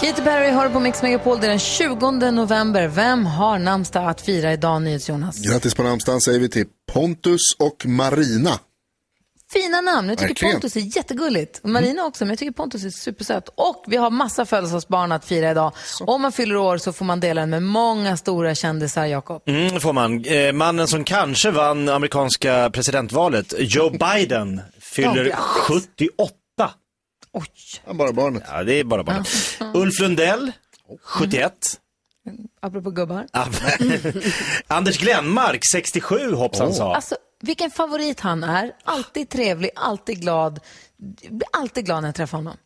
Katy Perry har du på Mix Megapol. Det är den 20 november. Vem har namnsdag att fira idag, NyhetsJonas? Grattis på namnsdagen säger vi till Pontus och Marina. Fina namn. Jag tycker Verkligen. Pontus är jättegulligt. Och Marina också, men jag tycker Pontus är supersöt. Och vi har massa födelsedagsbarn att fira idag. Om man fyller år så får man dela den med många stora kändisar, Jakob. Mm, får man. Eh, mannen som kanske vann amerikanska presidentvalet, Joe Biden, fyller Ja, grattis. 78. Oj. Ja, bara barnet. Ja, det är bara bara. Ulf Lundell, 71. Apropå gubbar. Anders Glenmark, 67 hoppsan sa. Alltså, vilken favorit han är. Alltid trevlig, alltid glad. Jag blir alltid glad när jag träffar honom.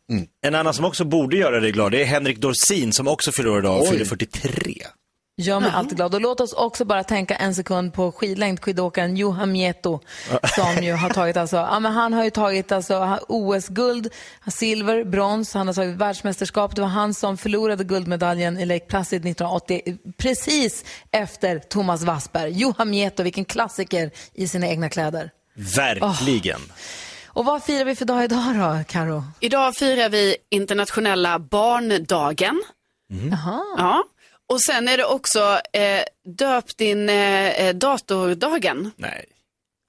En annan som också borde göra dig glad, det är Henrik Dorsin som också fyller år idag och fyller 43. Gör mig alltid glad. Och låt oss också bara tänka en sekund på skidlängd, skidåkaren Juha Mieto som ju har tagit alltså, ja men han har ju tagit alltså OS-guld, silver, brons, han har tagit världsmästerskap. Det var han som förlorade guldmedaljen i Lake Placid 1980, precis efter Thomas Wassberg. Juha Mieto, vilken klassiker i sina egna kläder. Verkligen. Och vad firar vi för dag idag då, Karo? Idag firar vi internationella barndagen. Jaha. Ja. Och sen är det också eh, döp din eh, eh, datordagen. Nej.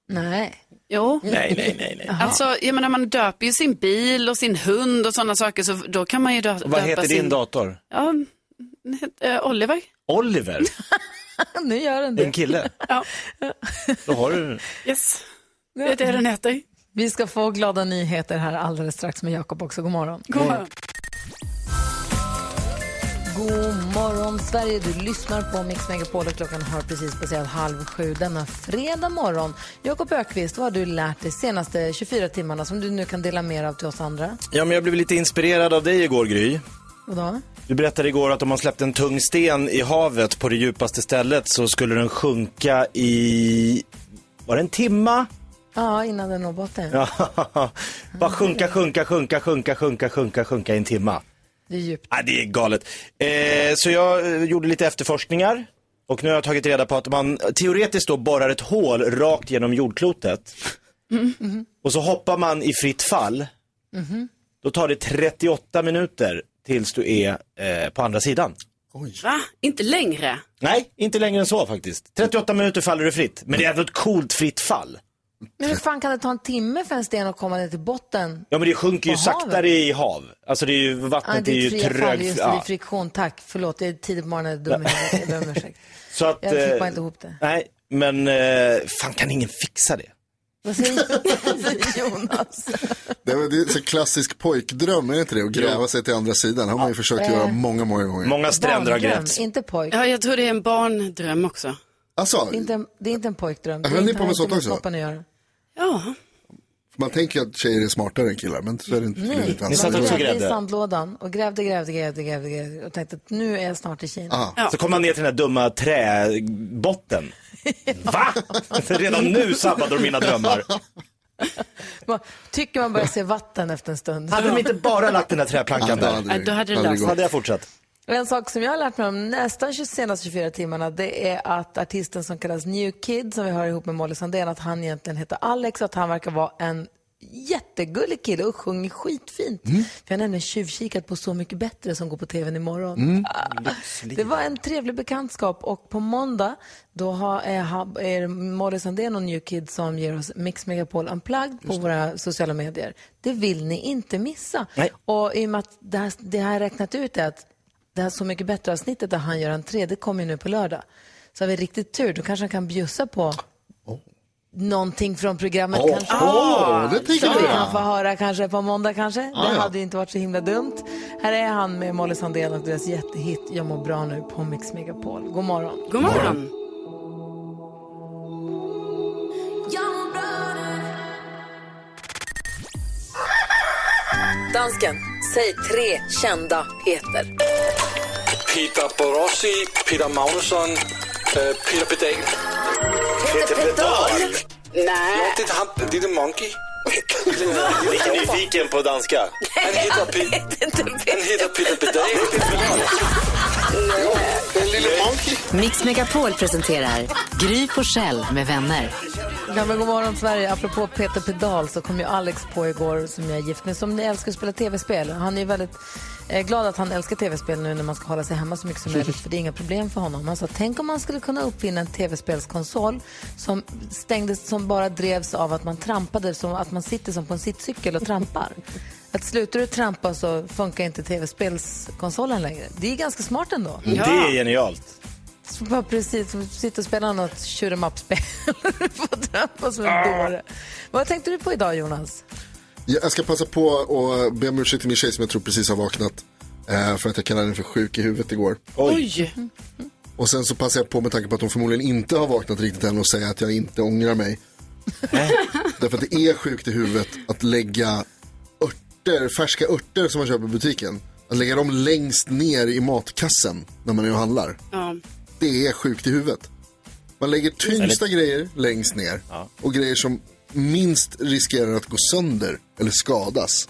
Nej. Jo. Nej, nej, nej, nej. Alltså, jag menar, man döper ju sin bil och sin hund och sådana saker, så då kan man ju dö- döpa Vad heter sin... din dator? Ja, den heter, eh, Oliver. Oliver, nu gör den en det. kille. Ja. Då har du... Yes, det är det den heter. Vi ska få glada nyheter här alldeles strax med Jakob också. God morgon. God morgon. God morgon Sverige, du lyssnar på Mix Megapol och klockan har precis passerat halv sju denna fredag morgon. Jakob Ökvist, vad har du lärt dig senaste 24 timmarna som du nu kan dela med dig av till oss andra? Ja, men jag blev lite inspirerad av dig igår, Gry. Och då? Du berättade igår att om man släppte en tung sten i havet på det djupaste stället så skulle den sjunka i, var det en timma? Ja, innan den når botten. Ja, bara sjunka, sjunka, sjunka, sjunka, sjunka, sjunka, sjunka i en timma. Det är djupt. Ja, det är galet. Eh, så jag eh, gjorde lite efterforskningar och nu har jag tagit reda på att man teoretiskt då borrar ett hål rakt genom jordklotet och så hoppar man i fritt fall. Då tar det 38 minuter tills du är eh, på andra sidan. Va? Inte längre? Nej, inte längre än så faktiskt. 38 minuter faller du fritt, men det är ändå ett coolt fritt fall. Men hur fan kan det ta en timme för en sten att komma ner till botten? Ja men det sjunker ju havet? saktare i hav. Alltså det är ju, Ja, vattnet det är är ju fria fall, trögt. just det, det är Ja. friktion. Tack, förlåt, det är tidigt på morgonen, jag är dum i huvudet. Jag ber om ursäkt. Så att, Jag fick eh, bara inte ihop det. Nej, men eh, fan kan ingen fixa det? Vad säger Jonas? Det är, så klassisk pojkdröm, är det inte det? Att gräva sig till andra sidan. har man ju försökt eh, göra många, många gånger. Många stränder har grävts. inte pojk. Ja, jag tror det är en barndröm också. Alltså, Det är inte en, det är inte en pojkdröm. Det Höll är ni inte på med sånt också? snoppen att göra. Ja. man tänker att tjejer är smartare än killar, men så är det inte. Nej, inte Ni satt också och grävde i sandlådan och grävde, grävde, grävde, grävde, grävde och tänkte att nu är jag snart i Kina. Aha. Så kom man ner till den här dumma träbotten. Va? Redan nu sabbade de mina drömmar. Man, tycker man börjar se vatten efter en stund. Hade de inte bara lagt den här träplankan Ja, där? då hade det löst hade jag fortsatt. En sak som jag har lärt mig om nästan 20 senaste 24 timmarna det är att artisten som kallas New Kid som vi har ihop med Molly Sandén att han egentligen heter Alex och att han verkar vara en jättegullig kille och sjunger skitfint. För jag har nämligen tjuvkikat på Så mycket bättre som går på tvn imorgon. Ah, det var en trevlig bekantskap och på måndag då har, är, ha- är det Molly Sandén och New Kid som ger oss Mix Megapol Unplugged på våra sociala medier. Det vill ni inte missa. Nej. Och i och med att det här, det här räknat ut är att det här Så mycket bättre avsnittet där han gör entré, det kommer ju nu på lördag. Så har vi riktigt tur, då kanske han kan bjussa på någonting från programmet kanske. Åh, det Som vi jag. kan få höra kanske på måndag kanske. Det ja. hade ju inte varit så himla dumt. Här är han med Molly Sandén och deras jättehit Jag mår bra nu på Mix Megapol. God morgon. God morgon. Dansken, säg tre kända heter. Peter Borossi, Peter Magnusson, Peter Pedal. Peter Pedal. Nej. Det är han, det är The Monkey. Lite nyfiken på danska. Han heter, Pe- han heter Peter Pedal. Den lille monkey. Mix Megapol presenterar Gry Forssell med vänner. Ja, men god morgon Sverige. Apropå Peter Pedal så kom ju Alex på igår som jag är gift med som älskar att spela tv-spel. Han är väldigt eh, glad att han älskar tv-spel nu när man ska hålla sig hemma så mycket som möjligt för det är inga problem för honom. Han sa tänk om man skulle kunna uppfinna en tv-spelskonsol som stängdes som bara drevs av att man trampade som att man sitter som på en sittcykel och trampar. Att slutar du trampa så funkar inte tv-spelskonsolen längre. Det är ganska smart ändå. Det är genialt. Bara precis, som sitter och spelar något shoot em up-spel. Du får trampa som en dåre. Vad tänkte du på idag Jonas? Jag ska passa på och be om ursäkt till min tjej som jag tror precis har vaknat. Eh, för att jag kallade henne för sjuk i huvudet igår. Oj. Och sen så passar jag på med tanke på att hon förmodligen inte har vaknat riktigt än och säga att jag inte ångrar mig. Därför att det är sjukt i huvudet att lägga örter, färska örter som man köper i butiken. Att lägga dem längst ner i matkassen när man är och handlar. Ja. Det är sjukt i huvudet. Man lägger tyngsta grejer längst ner och grejer som minst riskerar att gå sönder eller skadas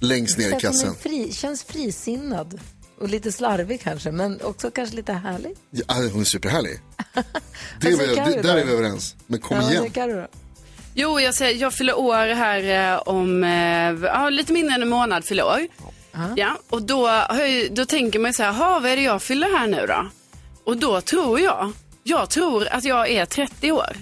längst ner i kassen. en Fri, känns frisinnad. Och lite slarvig kanske, men också kanske lite härlig. Ja, hon är superhärlig. Det är vi, det, där är vi överens. Men kom Ja, igen. Jo, jag, säger, jag fyller år här eh, om eh, ja, lite mindre än en månad fyller år. Ja, och då, då tänker man ju så här, "Ha, vad är det jag fyller här nu då? Och då tror jag, jag tror att jag är 30 år.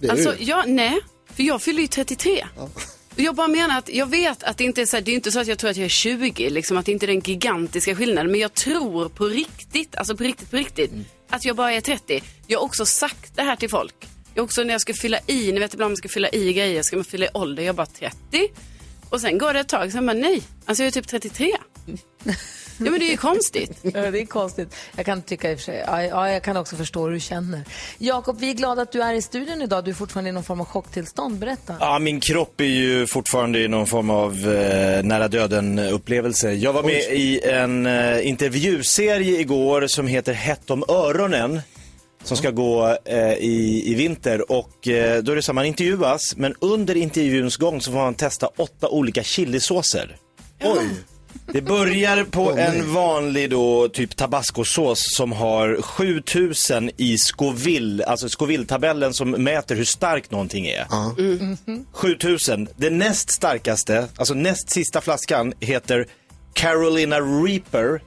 Det är Alltså, du. jag, nej, för jag fyller ju 33. Och jag bara menar att jag vet att det inte är så, här, det är inte så att jag tror att jag är 20, liksom att det inte är den gigantiska skillnaden. Men jag tror på riktigt, alltså på riktigt, på riktigt, att jag bara är 30. Jag har också sagt det här till folk. Jag också när jag ska fylla i, ni vet ibland man ska fylla i grejer, ska man fylla i ålder, jag är bara 30. Och sen går det ett tag, sen bara nej, alltså jag är typ 33. Ja men det är ju konstigt. Ja, det är konstigt. Jag kan tycka i och för sig, ja, ja, jag kan också förstå hur du känner. Jakob, vi är glada att du är i studion idag. Du är fortfarande i någon form av chocktillstånd. Berätta. Ja, min kropp är ju fortfarande i någon form av eh, nära döden-upplevelse. Jag var med i en eh, intervjuserie igår som heter Hett om öronen. Som ska gå eh, i, i vinter och eh, då är det så att man intervjuas men under intervjuns gång så får man testa åtta olika chilisåser. Oj. Det börjar på en vanlig då typ tabascosås som har 7000 i Scoville, alltså Scoville-tabellen som mäter hur stark någonting är. 7000. Det näst starkaste, alltså näst sista flaskan heter Carolina Reaper.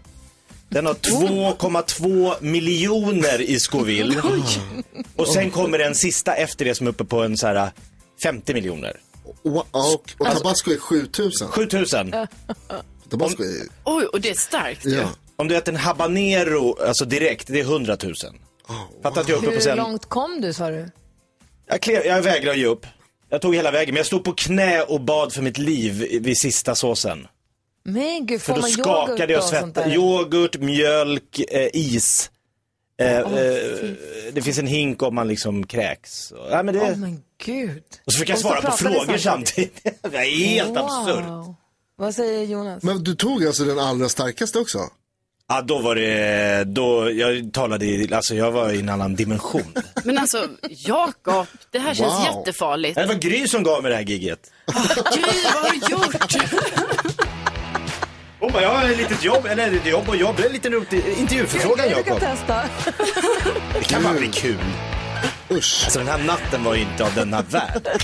Den har 2,2 miljoner i Scoville. Och sen kommer den sista efter det som är uppe på en så här 50 miljoner. Och, och, och tabasco är 7000. 7000. Tabasco är... Oj, och det är starkt ju. Ja. Om du äter en habanero, alltså direkt, det är 100 000. Fattar att jag är uppe på Hur sen. långt kom du, sa du? Jag, klev, jag vägrar ge upp. Jag tog hela vägen, men jag stod på knä och bad för mitt liv vid sista såsen. Men gud, För får då man skakade jag yoghurt och sånt där? Yoghurt, mjölk, eh, is. Eh, eh, det finns en hink om man liksom kräks. Ja, men det... Åh men gud. och så fick jag Och så svara på frågor samtidigt. det är helt absurt. Vad säger Jonas? Men du tog alltså den allra starkaste också? Ja, då var det, då, jag talade i, alltså jag var i en annan dimension. Men alltså, Jakob, det här känns Wow. jättefarligt. Det var Gry som gav mig det här gigget. Gry, vad har du gjort? Hon bara, jag har ett litet jobb, eller ett jobb och jobb, det är en liten rolig intervjuförfrågan Du kan Jakob. testa. Det kan bara bli kul. Usch. Alltså den här natten var ju inte av denna värld.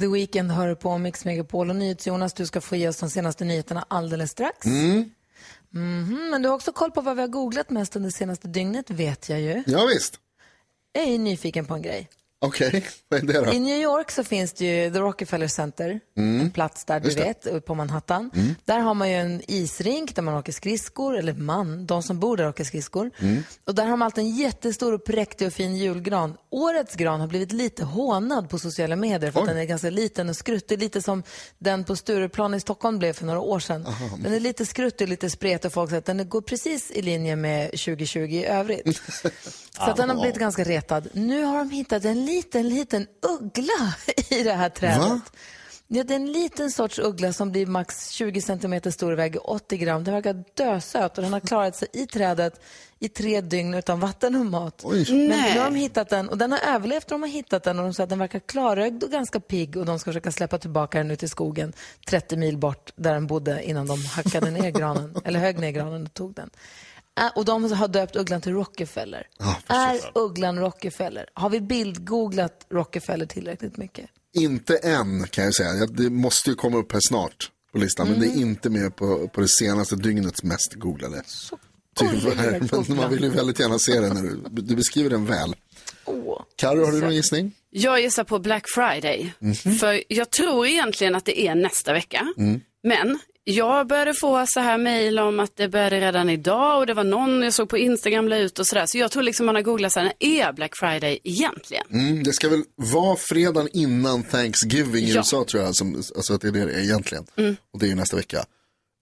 The Weeknd hör på Mix Megapol och NyhetsJonas, du ska få ge oss de senaste nyheterna alldeles strax. Mm. Mhm, men du har också koll på vad vi har googlat mest under senaste dygnet, vet jag ju. Ja, visst. Jag är nyfiken på en grej. Okej, vad är det då? I New York så finns det ju The Rockefeller Center, en plats där du Mm. Det. Mm. vet, på Manhattan. Där har man ju en isrink där man åker skridskor, eller man, de som bor där åker skridskor. Mm. Och där har man alltid en jättestor och präktig och fin julgran. Årets gran har blivit lite hånad på sociala medier för att Oj. den är ganska liten och skruttig, lite som den på Stureplan i Stockholm blev för några år sedan. Den är lite skruttig, lite spretig och folk säger att den går precis i linje med 2020 i övrigt. Så att den har blivit ganska retad. Nu har de hittat en liten, liten uggla i det här trädet. Va? Ja, det är en liten sorts uggla som blir max 20 centimeter stor och väger 80 gram. Den verkar dösöt och den har klarat sig i trädet i tre dygn utan vatten och mat. Oj. Men Nej. nu har de hittat den och den har överlevt och de har hittat den och de säger att den verkar klarögd och ganska pigg och de ska försöka släppa tillbaka den ut i skogen 30 mil bort där den bodde innan de hackade ner granen, eller högg ner granen och tog den. Äh, Och de har döpt ugglan till Rockefeller. är ugglan Rockefeller? Har vi bildgooglat Rockefeller tillräckligt mycket? Inte än kan jag säga. Ja, Det måste ju komma upp här snart på listan. Men det Mm. är inte med på, på det senaste dygnets mest googlade. gullig Tyvärr, men man vill ju väldigt gärna se den. När du, du beskriver den väl. Karo, har du någon gissning? Jag gissar på Black Friday. För jag tror egentligen att det är nästa vecka. Men jag började få så här mejl om att det började redan idag och det var någon jag såg på Instagram la ut och sådär. Så jag tror liksom man har googlat så här, när är Black Friday egentligen? Mm, det ska väl vara fredagen innan Thanksgiving i Ja. USA tror jag. Som, alltså att det är det det är egentligen. Och det är ju nästa vecka.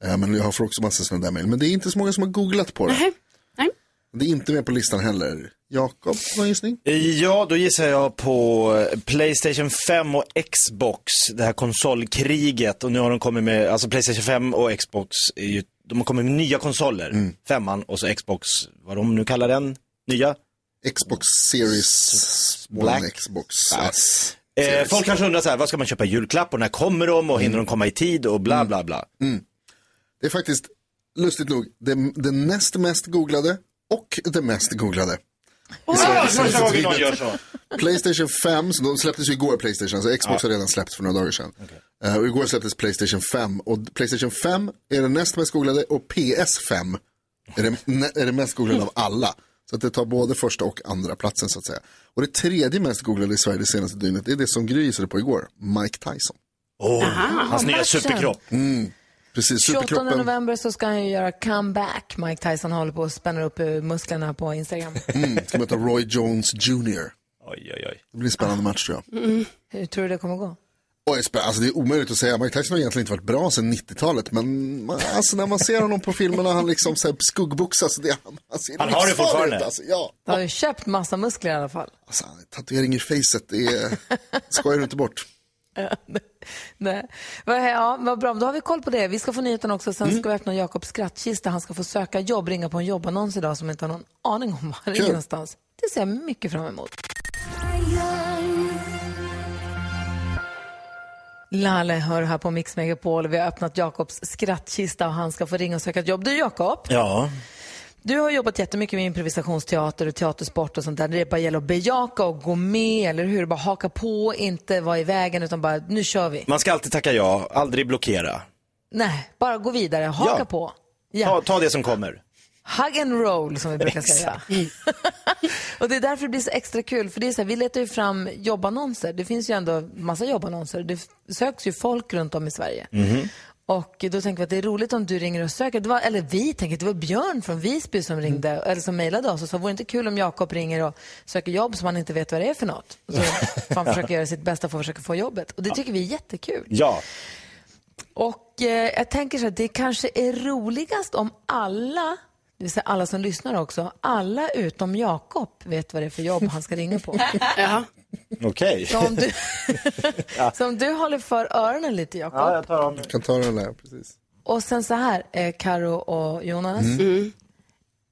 Eh, men jag har också massa sådana där mejl. Men det är inte så många som har googlat på det. Nej. Nej. Det är inte med på listan heller. Jakob, någon gissning? Ja, då gissar jag på eh, Playstation 5 och Xbox, det här konsolkriget. Och nu har de kommit med, alltså Playstation 5 och Xbox, är ju, de har kommit med nya konsoler. Femman och så Xbox, vad de nu kallar den, nya. Xbox Series Black. One, Xbox Ja. S. Eh, folk kanske undrar så här, vad ska man köpa julklapp och när kommer de och hinner de komma i tid och bla bla bla. Det är faktiskt, lustigt nog, det, det näst mest googlade och det mest googlade. Playstation 5, så de släpptes ju igår Playstation, så Xbox har redan släppts för några dagar sedan. Eh, och igår släpptes Playstation 5 och Playstation 5 är den näst mest googlade och PS5 är det, är det mest googlade av alla. Så att det tar både första och andra platsen så att säga. Och det tredje mest googlade i Sverige det senaste dygnet, det är det som Gry gissade på igår, Mike Tyson. Oh, hans nya matchen. superkropp. Precis, 28 superkroppen. november så ska han ju göra comeback. Mike Tyson håller på att spänna upp eh, musklerna på Instagram. Mm, ska möta Roy Jones Jr. Oj, oj, oj. Det blir en spännande match tror jag. Hur tror du det kommer gå? Oj, alltså det är omöjligt att säga. Mike Tyson har egentligen inte varit bra sedan 90-talet. Men alltså när man ser honom på filmerna, han liksom så här skuggboxas. Det, han, han, ser Han har det fortfarande. ut, Alltså, ja, Du har ju köpt massa muskler i alla fall. alltså, tatuering i facet, det är, skojar du inte bort. Nej. Ja, vad bra, då har vi koll på det. Vi ska få nyheten också. Sen ska vi öppna Jakobs skrattkista. Han ska få söka jobb, ringa på en jobbannons idag som inte har någon aning om var han Kul. någonstans. Det ser jag mycket fram emot. Lalle hör här på Mix Megapol. Vi har öppnat Jakobs skrattkista och han ska få ringa och söka ett jobb. Du Jakob, Ja, du har jobbat jättemycket med improvisationsteater och teatersport och sånt där. Det bara gäller att bejaka och gå med, eller hur? Bara haka på, inte vara i vägen utan bara, nu kör vi. man ska alltid tacka ja, aldrig blockera. Nej, bara gå vidare, haka Ja. på. Ja. Ta, ta det som kommer. Hug and roll som vi brukar säga. och det är därför det blir så extra kul. För det är så här, vi letar ju fram jobbannonser. Det finns ju ändå massa jobbannonser. Det söks ju folk runt om i Sverige. Och då tänker vi att det är roligt om du ringer och söker. Det var, eller vi tänker att det var Björn från Visby som ringde, eller som mejlade oss och sa, vore det inte kul om Jakob ringer och söker jobb som han inte vet vad det är för något? Så får han försöka göra sitt bästa för att försöka få jobbet. Och det tycker vi är jättekul. Ja, Och eh, jag tänker så att det kanske är roligast om alla, det vill säga alla som lyssnar också, alla utom Jakob vet vad det är för jobb han ska ringa på. Ja. Okej. Så om du, så om du håller för öronen lite Jakob. Ja, jag tar av mig. Kan ta den där, precis. Och sen så här, eh, Karo och Jonas. Mm.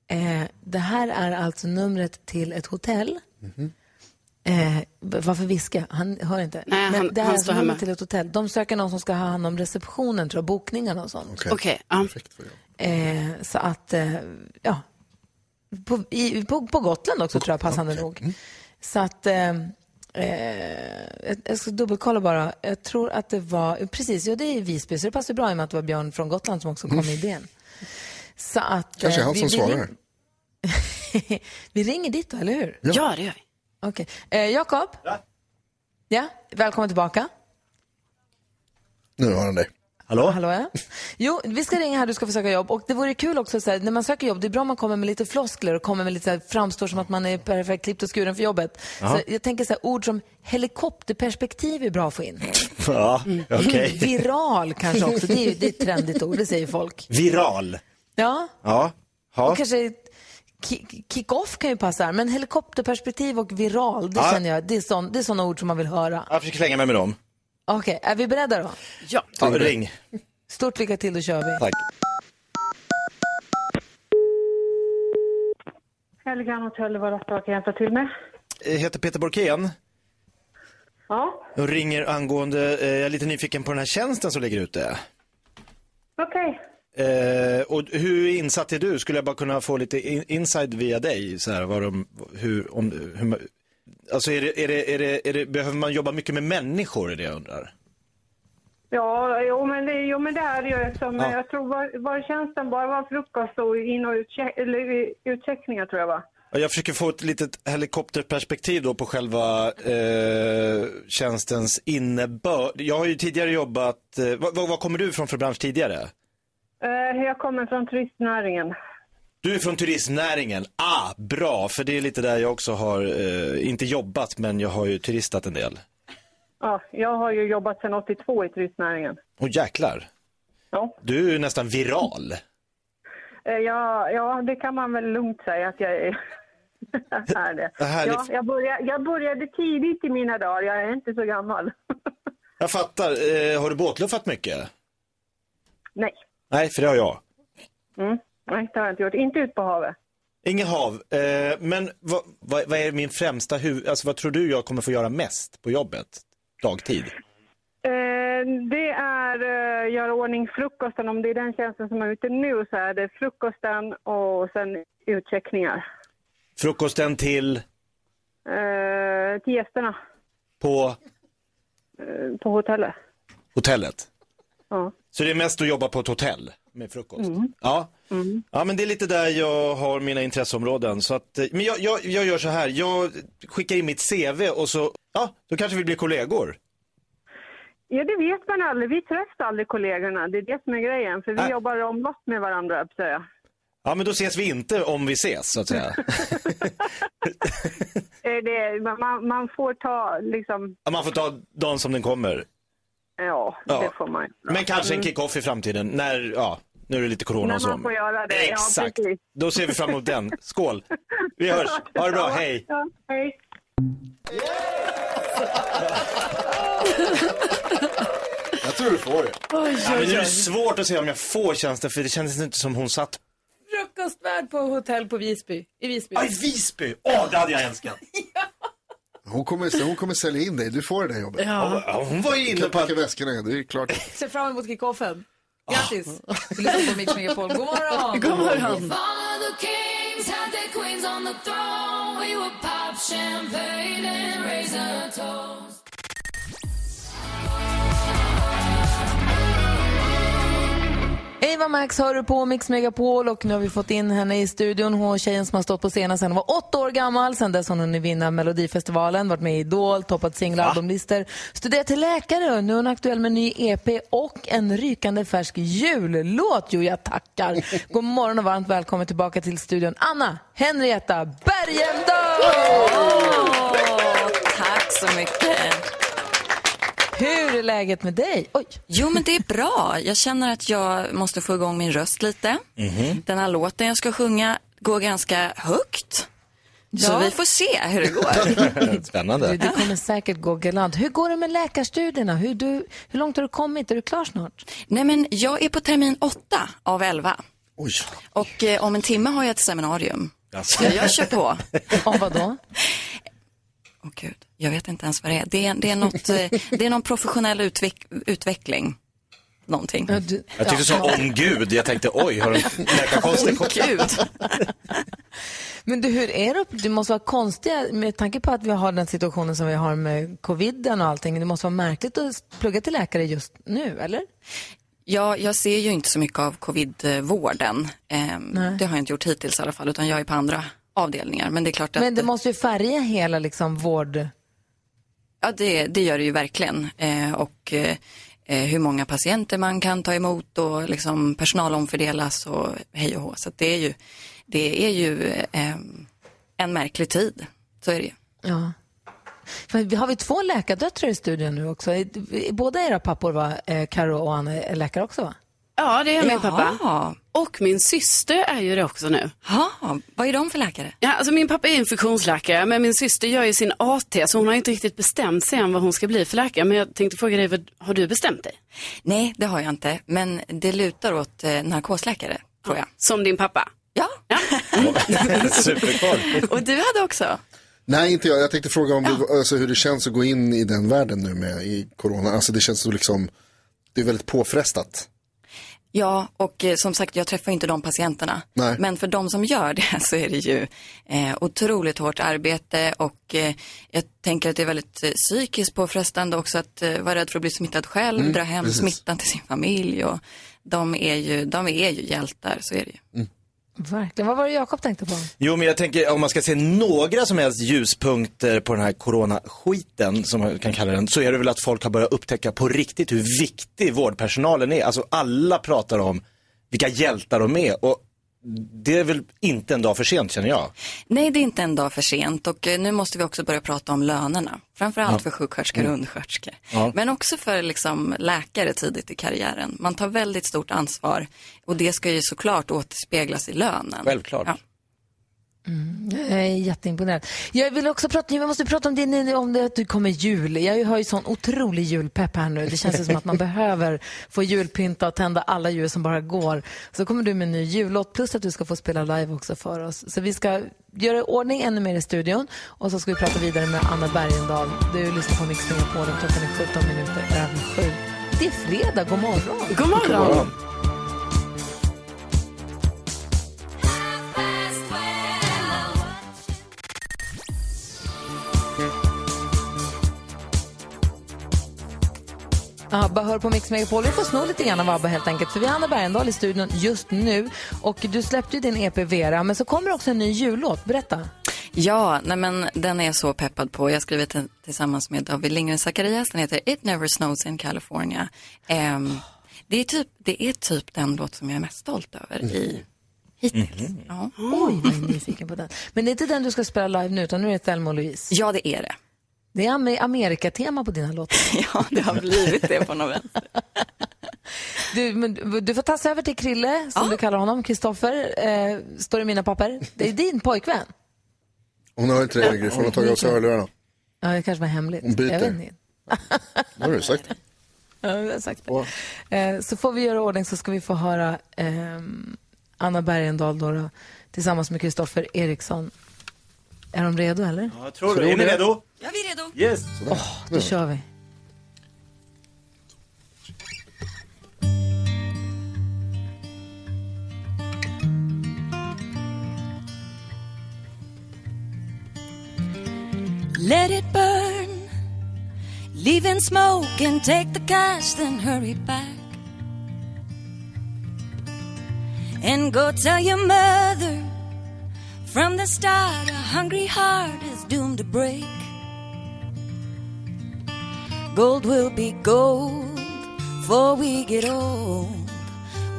Eh, det här är alltså numret till ett hotell. Eh, varför viska? Han hör inte. Nej, han- det här han är står alltså numret hemma. till ett hotell. De söker någon som ska ha hand om receptionen, tror jag, bokningarna och sånt. Okej. Okej, ja. Perfekt för. Eh, så att, eh, ja. På, i, på, på Gotland också tror jag, passande nog. Så att, eh, jag- ska dubbelkolla bara. Jag tror att det var, precis, ja det är i Visby, så det passar bra i och med att det var Björn från Gotland som också kom med idén. Så att, Kanske eh, han vi- som vi svarar. ring- vi ringer dit då, eller hur? ja, det gör vi. Okej. Eh, Jakob? Ja. Ja, välkommen tillbaka. Nu har han dig. Hallå? Hallå ja. Jo, vi ska ringa här, du ska få söka jobb. Och det vore kul också, så här, när man söker jobb, det är bra om man kommer med lite floskler och kommer med lite så här, framstår som att man är perfekt klippt och skuren för jobbet. Så jag tänker så här, ord som helikopterperspektiv är bra att få in. Ja, okej. Viral kanske också, det är, det är ett trendigt ord, det säger folk. Viral. Ja, Ja. ja. och kanske ki- kick-off kan ju passa här, men helikopterperspektiv och viral, det Ja. känner jag, det är, sån, det är såna ord som man vill höra. Jag försöker slänga mig med dem. Okej, är vi beredda då? Ja. Ja, ring. Stort lycka till, då kör vi. Tack. Helgan Hotell, vad kan jag hjälpa till med? Jag heter Peter Borkén. Ja, Jag ringer angående, eh, jag är lite nyfiken på den här tjänsten som ligger ute. okej. Eh, och hur insatt är du? Skulle jag bara kunna få lite in- inside via dig? Så här, vad de, hur, om, hur, alltså är det, är det, är det, är det, behöver man jobba mycket med människor, är det jag undrar? Ja, jo men, det, jo men det är ju som, Ja. jag tror var, var tjänsten bara var frukost och in och utcheck, utcheckningar tror jag va? Ja, Jag försöker få ett litet helikopterperspektiv då på själva eh, tjänstens innebörd. Jag har ju tidigare jobbat, eh, vad, vad, kommer du ifrån för bransch tidigare? Eh, jag kommer från turistnäringen. Du är från turistnäringen. Ah, bra, för det är lite där jag också har, eh, inte jobbat, men jag har ju turistat en del. Ja, jag har ju jobbat sedan 82 i turistnäringen. Åh jäklar, Ja, du är ju nästan viral. Eh, ja, ja, det kan man väl lugnt säga att jag är. är det. Ja, jag, började, jag började tidigt i mina dagar, jag är inte så gammal. Jag fattar, eh, har du båtluffat mycket? Nej, Nej, för det har jag. mm. Nej det har jag inte gjort. Inte ut på havet. Inget hav, eh, men vad, vad, vad är min främsta huvud, alltså vad tror du jag kommer få göra mest på jobbet? Dagtid? Eh, det är uh, göra ordning frukosten. Om det är den tjänsten som är ute nu så är det frukosten och sen utcheckningar Frukosten till, till gästerna på på hotellet. hotellet? Ja. Så det är mest att jobba på ett hotell med frukost? Ja. ja, men det är lite där jag har mina intresseområden. Så att, eh, men jag, jag, jag gör så här, jag skickar in mitt CV och så, ja, då kanske vi blir kollegor. ja, det vet man aldrig. Vi träffar aldrig kollegorna. Det är det som är grejen. För vi Nej. jobbar omlott med varandra, höll jag. Ja, men då ses vi inte om vi ses, så att säga. Eh, det, man, man får ta liksom, Ja, Man får ta dagen som den kommer. Ja, Ja. det får man. Men kanske en kick-off i framtiden, när, ja, nu är det lite corona När och så. man får göra det. Ja, Exakt. precis. Då ser vi fram emot den. Skål! Vi hörs. Ha det bra, Ja, hej! Ja, hej. Jag tror du får det. Ja, men nu är det svårt att säga om jag får tjänsten, för det kändes inte som hon satt Frukostvärd på hotell på Visby, i Visby. Ja, i Visby! Åh, det hade jag älskat! Hon kommer, hon kommer sälja in dig, du får det där jobbet. Ja, hon var ju Du inne på att... packa väskorna, det är klart. Ser fram emot kickoffen. Grattis! Du lyssnar på Mix Megapol. God morgon! God morgon. All of Eva Max hör du på Mix Megapol och nu har vi fått in henne i studion. Hon tjejen som har stått på scenen sedan hon var åtta år gammal. Sen dess har hon hunnit vinna Melodifestivalen, varit med i Idol, toppat singlar och albumlistor. Studerat till läkare och nu är hon aktuell med en ny EP och en rykande färsk jullåt. Jo, jag tackar. God morgon och varmt välkommen tillbaka till studion. Anna Henrietta Bergendahl! Tack så mycket. Hur är läget med dig? Oj. Jo, men det är bra. Jag känner att jag måste få igång min röst lite. Den här låten jag ska sjunga går ganska högt. Så Ja. vi får se hur det går. Du, Spännande. det kommer säkert gå galant. Hur går det med läkarstudierna? Hur, du, hur långt har du kommit? Är du klar snart? Nej, men jag är på termin åtta av elva. Oj. Och eh, om en timme har jag ett seminarium. Alltså. Så jag kör på. Om vad då? Åh gud, jag vet inte ens vad det är. Det är, det är, något, eh, det är någon professionell utveck, utveckling. Någonting. Ja, du, Jag tyckte så om Gud, jag tänkte oj, har de läkarkonsten kommit? Gud. Men du, hur är det? Det måste vara konstiga, med tanke på att vi har den situationen som vi har med coviden och allting. Det måste vara märkligt att plugga till läkare just nu, eller? Ja, jag ser ju inte så mycket av covidvården. Ehm, det har jag inte gjort hittills i alla fall, utan jag är på andra avdelningar. Men det är klart att Men det måste ju färga hela liksom vård... Ja, det, det gör det ju verkligen. Eh, och eh, eh, hur många patienter man kan ta emot och liksom personal omfördelas och hej och hå. Så det är ju, det är ju eh, en märklig tid. Så är det ju. Ja. För vi har vi två läkardöttrar i studion nu också? I- Båda era pappor var, eh, Karo och Anna, är läkare också va? Ja, det är min Jaha. pappa. Och min syster är ju det också nu. Ja, vad är de för läkare? Ja, alltså min pappa är infektionsläkare, men min syster gör ju sin AT, så hon har inte riktigt bestämt sig än vad hon ska bli för läkare. Men jag tänkte fråga dig, vad- har du bestämt dig? Nej, det har jag inte. Men det lutar åt eh, narkosläkare, tror jag. Som din pappa? Ja, Superkoll. och du hade också? Nej, inte jag. Jag tänkte fråga om det, alltså, hur det känns att gå in i den världen nu med i corona. Alltså det känns så liksom, det är väldigt påfrestat. Ja, och eh, som sagt, jag träffar inte de patienterna. Nej. Men för de som gör det så är det ju eh, otroligt hårt arbete och eh, jag tänker att det är väldigt eh, psykiskt påfrestande också att eh, vara rädd för att bli smittad själv, Mm, dra hem precis. smittan till sin familj och de är ju, de är ju hjältar, så är det ju. Verkligen. Vad var det Jakob tänkte på? Jo, men jag tänker om man ska se några som helst ljuspunkter på den här coronaskiten, som man kan kalla den, så är det väl att folk har börjat upptäcka på riktigt hur viktig vårdpersonalen är. Alltså alla pratar om vilka hjältar de är och det är väl inte en dag för sent känner jag. Nej, det är inte en dag för sent och eh, nu måste vi också börja prata om lönerna. Framförallt Ja. för sjuksköterskor och undersköterskor. Ja. Men också för liksom, läkare tidigt i karriären. Man tar väldigt stort ansvar och det ska ju såklart återspeglas i lönen. Självklart. Ja. Jag är jätteimponerad. Jag vill också prata, vi måste prata om, din, om det att du kommer jul. Jag har ju sån otrolig julpepp här nu. Det känns som att man behöver få julpynta och tända alla ljus som bara går. Så kommer du med en ny jullåt plus att du ska få spela live också för oss. Så vi ska göra i ordning ännu mer i studion och så ska vi prata vidare med Anna Bergendahl. Du lyssnar på Mix Megapol och klockan är 17 minuter över sju. Det är fredag, god morgon. God morgon. ABBA hör på Mix Megapol. Vi får sno lite grann av ABBA helt enkelt. För vi har Anna Bergendahl i studion just nu. Och du släppte ju din EP Vera, men så kommer också en ny jullåt. Berätta. Ja, nej men den är jag så peppad på. Jag har skrivit den tillsammans med David Lindgren Zacharias. Den heter It Never Snows in California. Ehm, det, är typ, det är typ den låt som jag är mest stolt över i hittills. Ja. Oj, vad jag är nyfiken på den. Men det är inte den du ska spela live nu, utan nu är det Thelma och Louise. ja, det är det. Det är Amer- Amerikatema på dina låtar. Ja, det har blivit det på något vänster. Du, men, du- får tassa över till Krille, som du kallar honom, Kristoffer, eh, står i mina papper. Det är din pojkvän. Hon har inte det längre, hon har tagit av sig hörlurarna. Ja, det kanske var hemligt. Hon byter. Jag vet inte. Det har du sagt. Ja, jag har sagt det. Eh, så får vi göra ordning så ska vi få höra ehm, Anna Bergendahl då, då, tillsammans med Kristoffer Eriksson. Är de redo eller? Jag tror, Tror Är ni redo? Ja, vi är redo. Yes. Då kör vi. Let it burn. Leave in smoke and take the cash, then hurry back. And go tell your mother from the start a hungry heart is doomed to break. Gold will be gold before we get old.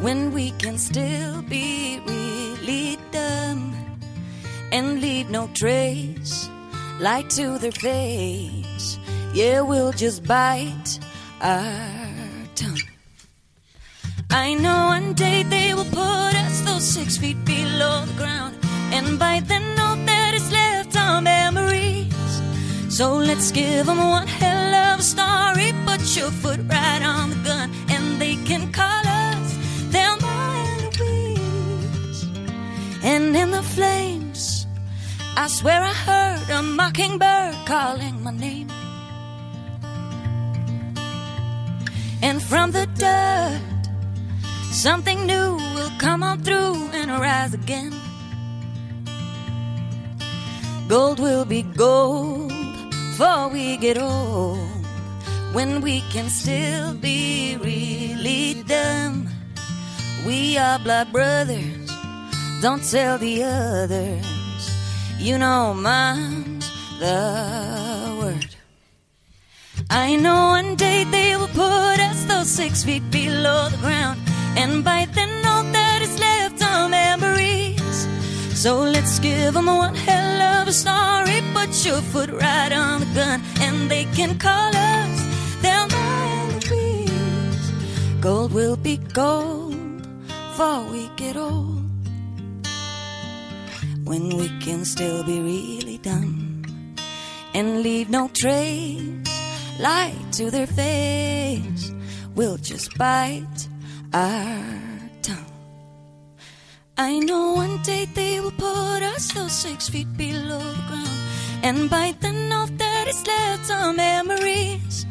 When we can still be really dumb and leave no trace light to their face. Yeah, we'll just bite our tongue. I know one day they will put us those six feet below the ground, and by then all that is left are memories. So let's give them one hell of a story. Put your foot right on the gun, and they can call us Thelma and Louise. And in the flames, I swear I heard a mockingbird calling my name. And from the dirt, something new will come on through and rise again. Gold will be gold for we get old. When we can still be really dumb. We are blood brothers, don't tell the others. You know mine's the word. I know one day they will put us those six feet below the ground, and by then So let's give them one hell of a story. Put your foot right on the gun, and they can call us Thelma and Louise. Gold will be gold before we get old. When we can still be really dumb and leave no trace, lie to their face. We'll just bite our. I know one day they will put us those six feet below the ground, and by then all that is left are memories.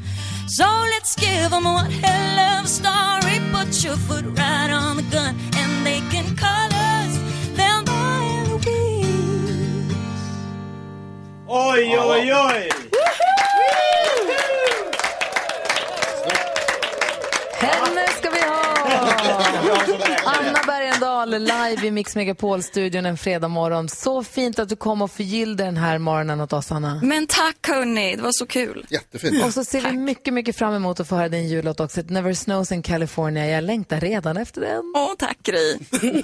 So let's give them one hell of a story. Put your foot right on the gun, and they can call us Thelma and Louise. Oj, oj, oj! Henne ska vi ha! Anna Bergendahl live i Mix Megapol-studion en fredag morgon. Så fint att du kom och förgyllde den här morgonen åt oss, Anna. Men tack hörni, det var så kul. Jättefint. Och så ser vi mycket, mycket fram emot att få höra din jullåt också. It never snows in California. Jag längtar redan efter den. Åh, tack Gry.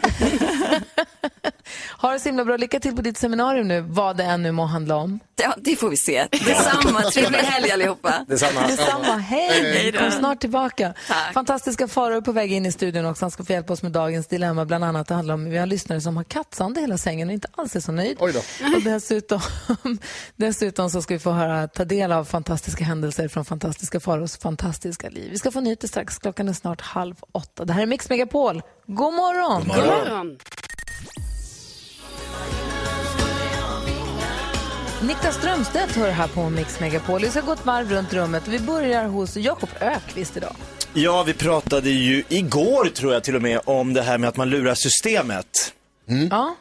Ha det så himla bra. Lycka till på ditt seminarium nu, vad det än nu må handla om. Ja, det får vi se. Detsamma, trevlig helg allihopa. Detsamma. Detsamma. Hej! Hej. Kom snart tillbaka. Tack. Fantastiska faror på väg in i studion också. Han ska få hjälpa oss med dagens dilemma. Bland annat det handlar om, vi har lyssnare som har kattsand i hela sängen och inte alls är så nöjd. Oj då. Och dessutom, dessutom så ska vi få höra, ta del av fantastiska händelser från fantastiska faros fantastiska liv. Vi ska få nyheter strax. Klockan är snart halv åtta. Det här är Mix Megapol. God morgon! God morgon. Niklas Strömstedt hör här på Mix Megapol. Vi ska gå ett varv runt rummet och vi börjar hos Jakob Ökvist idag. Ja, vi pratade ju igår tror jag till och med om det här med att man lurar systemet. Ja.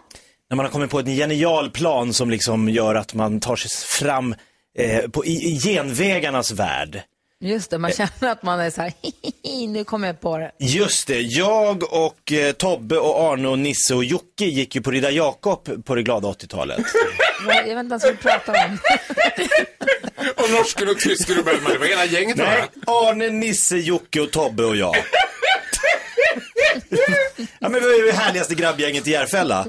När man har kommit på en genial plan som liksom gör att man tar sig fram eh, på, i, i genvägarnas värld. Just det, man känner att man är så här, nu kommer jag på det. Just det, jag och eh, Tobbe och Arne och Nisse och Jocke gick ju på Ridda Jakob på det glada 80-talet. Jag vet inte ens vad vi pratar om. Och norsken och tysken och Bellman, det var hela gänget Nej. Arne, Nisse, Jocke och Tobbe och jag. ja, men vi var ju det härligaste grabbgänget i Järfälla.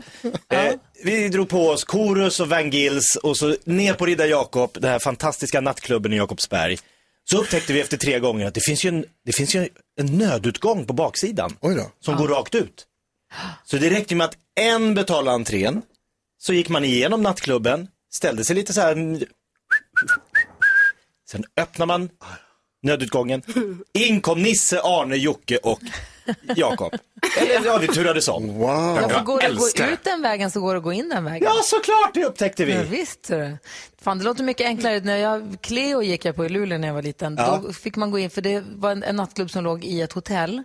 Eh, vi drog på oss Korus och Van Gils och så ner på Ridda Jakob, den här fantastiska nattklubben i Jakobsberg. Så upptäckte vi efter tre gånger att det finns ju en, det finns ju en nödutgång på baksidan. Som går rakt ut. Så det räckte med att en betalade entrén, så gick man igenom nattklubben, ställde sig lite så här. Sen öppnar man nödutgången. In kom Nisse, Arne, Jocke och Jakob. Eller ja, vi turades om. Wow. Ja, för går det att gå ut den vägen så går det att gå in den vägen. Ja, såklart, det upptäckte Ja, vi. visst. ser du. Fan, det låter mycket enklare. När jag, Cleo gick jag på i Luleå när jag var liten. Då fick man gå in, för det var en, en nattklubb som låg i ett hotell.